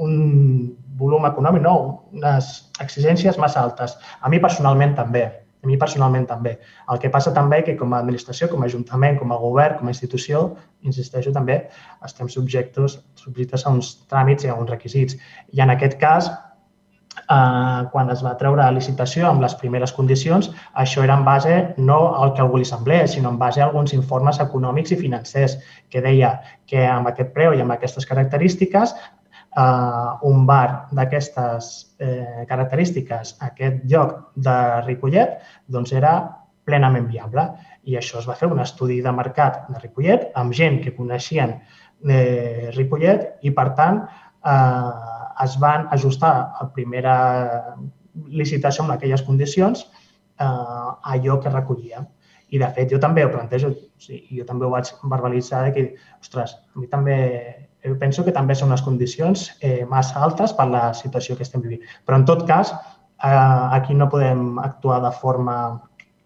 un volum econòmic, no, unes exigències massa altes. A mi personalment també, a mi personalment també. El que passa també que com a administració, com a ajuntament, com a govern, com a institució, insisteixo també, estem subjectes, subjectes a uns tràmits i a uns requisits. I en aquest cas, eh, quan es va treure a licitació amb les primeres condicions, això era en base no al que algú li semblés, sinó en base a alguns informes econòmics i financers que deia que amb aquest preu i amb aquestes característiques eh, un bar d'aquestes eh, característiques, aquest lloc de Ripollet, doncs era plenament viable. I això es va fer un estudi de mercat de Ripollet amb gent que coneixien eh, Ripollet i, per tant, eh, es van ajustar a primera licitació amb aquelles condicions eh, allò que recollia. I, de fet, jo també ho plantejo, o sigui, jo també ho vaig verbalitzar que, ostres, a mi també eh, penso que també són unes condicions eh, massa altes per la situació que estem vivint. Però, en tot cas, eh, aquí no podem actuar de forma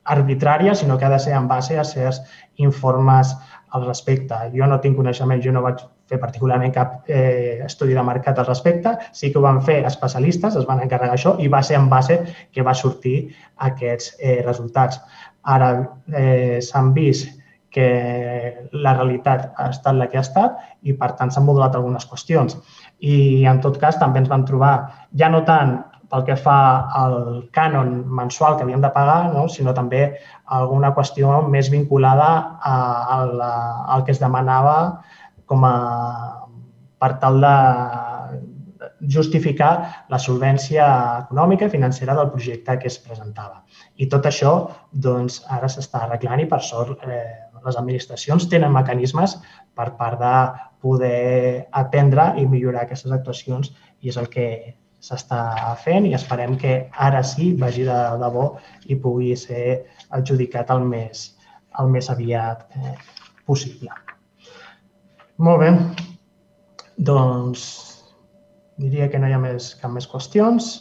arbitrària, sinó que ha de ser en base a certs informes al respecte. Jo no tinc coneixement, jo no vaig fer particularment cap eh, estudi de mercat al respecte, sí que ho van fer especialistes, es van encarregar això i va ser en base que va sortir aquests eh, resultats. Ara eh, s'han vist que la realitat ha estat la que ha estat i, per tant, s'han modulat algunes qüestions. I, en tot cas, també ens vam trobar, ja no tant pel que fa al cànon mensual que havíem de pagar, no? sinó també alguna qüestió més vinculada a, a la, al que es demanava com a, per tal de justificar la solvència econòmica i financera del projecte que es presentava. I tot això doncs, ara s'està arreglant i per sort eh, les administracions tenen mecanismes per part de poder atendre i millorar aquestes actuacions i és el que s'està fent i esperem que ara sí vagi de debò i pugui ser adjudicat el més, el més aviat eh, possible. Molt bé. Doncs diria que no hi ha més, cap més qüestions.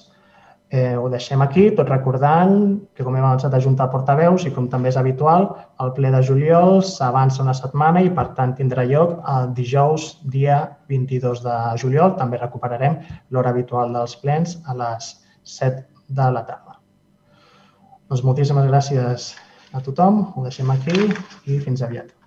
Eh, ho deixem aquí, tot recordant que, com hem avançat a Junta de Portaveus i com també és habitual, el ple de juliol s'avança una setmana i, per tant, tindrà lloc el dijous, dia 22 de juliol. També recuperarem l'hora habitual dels plens a les 7 de la tarda. Doncs moltíssimes gràcies a tothom, ho deixem aquí i fins aviat.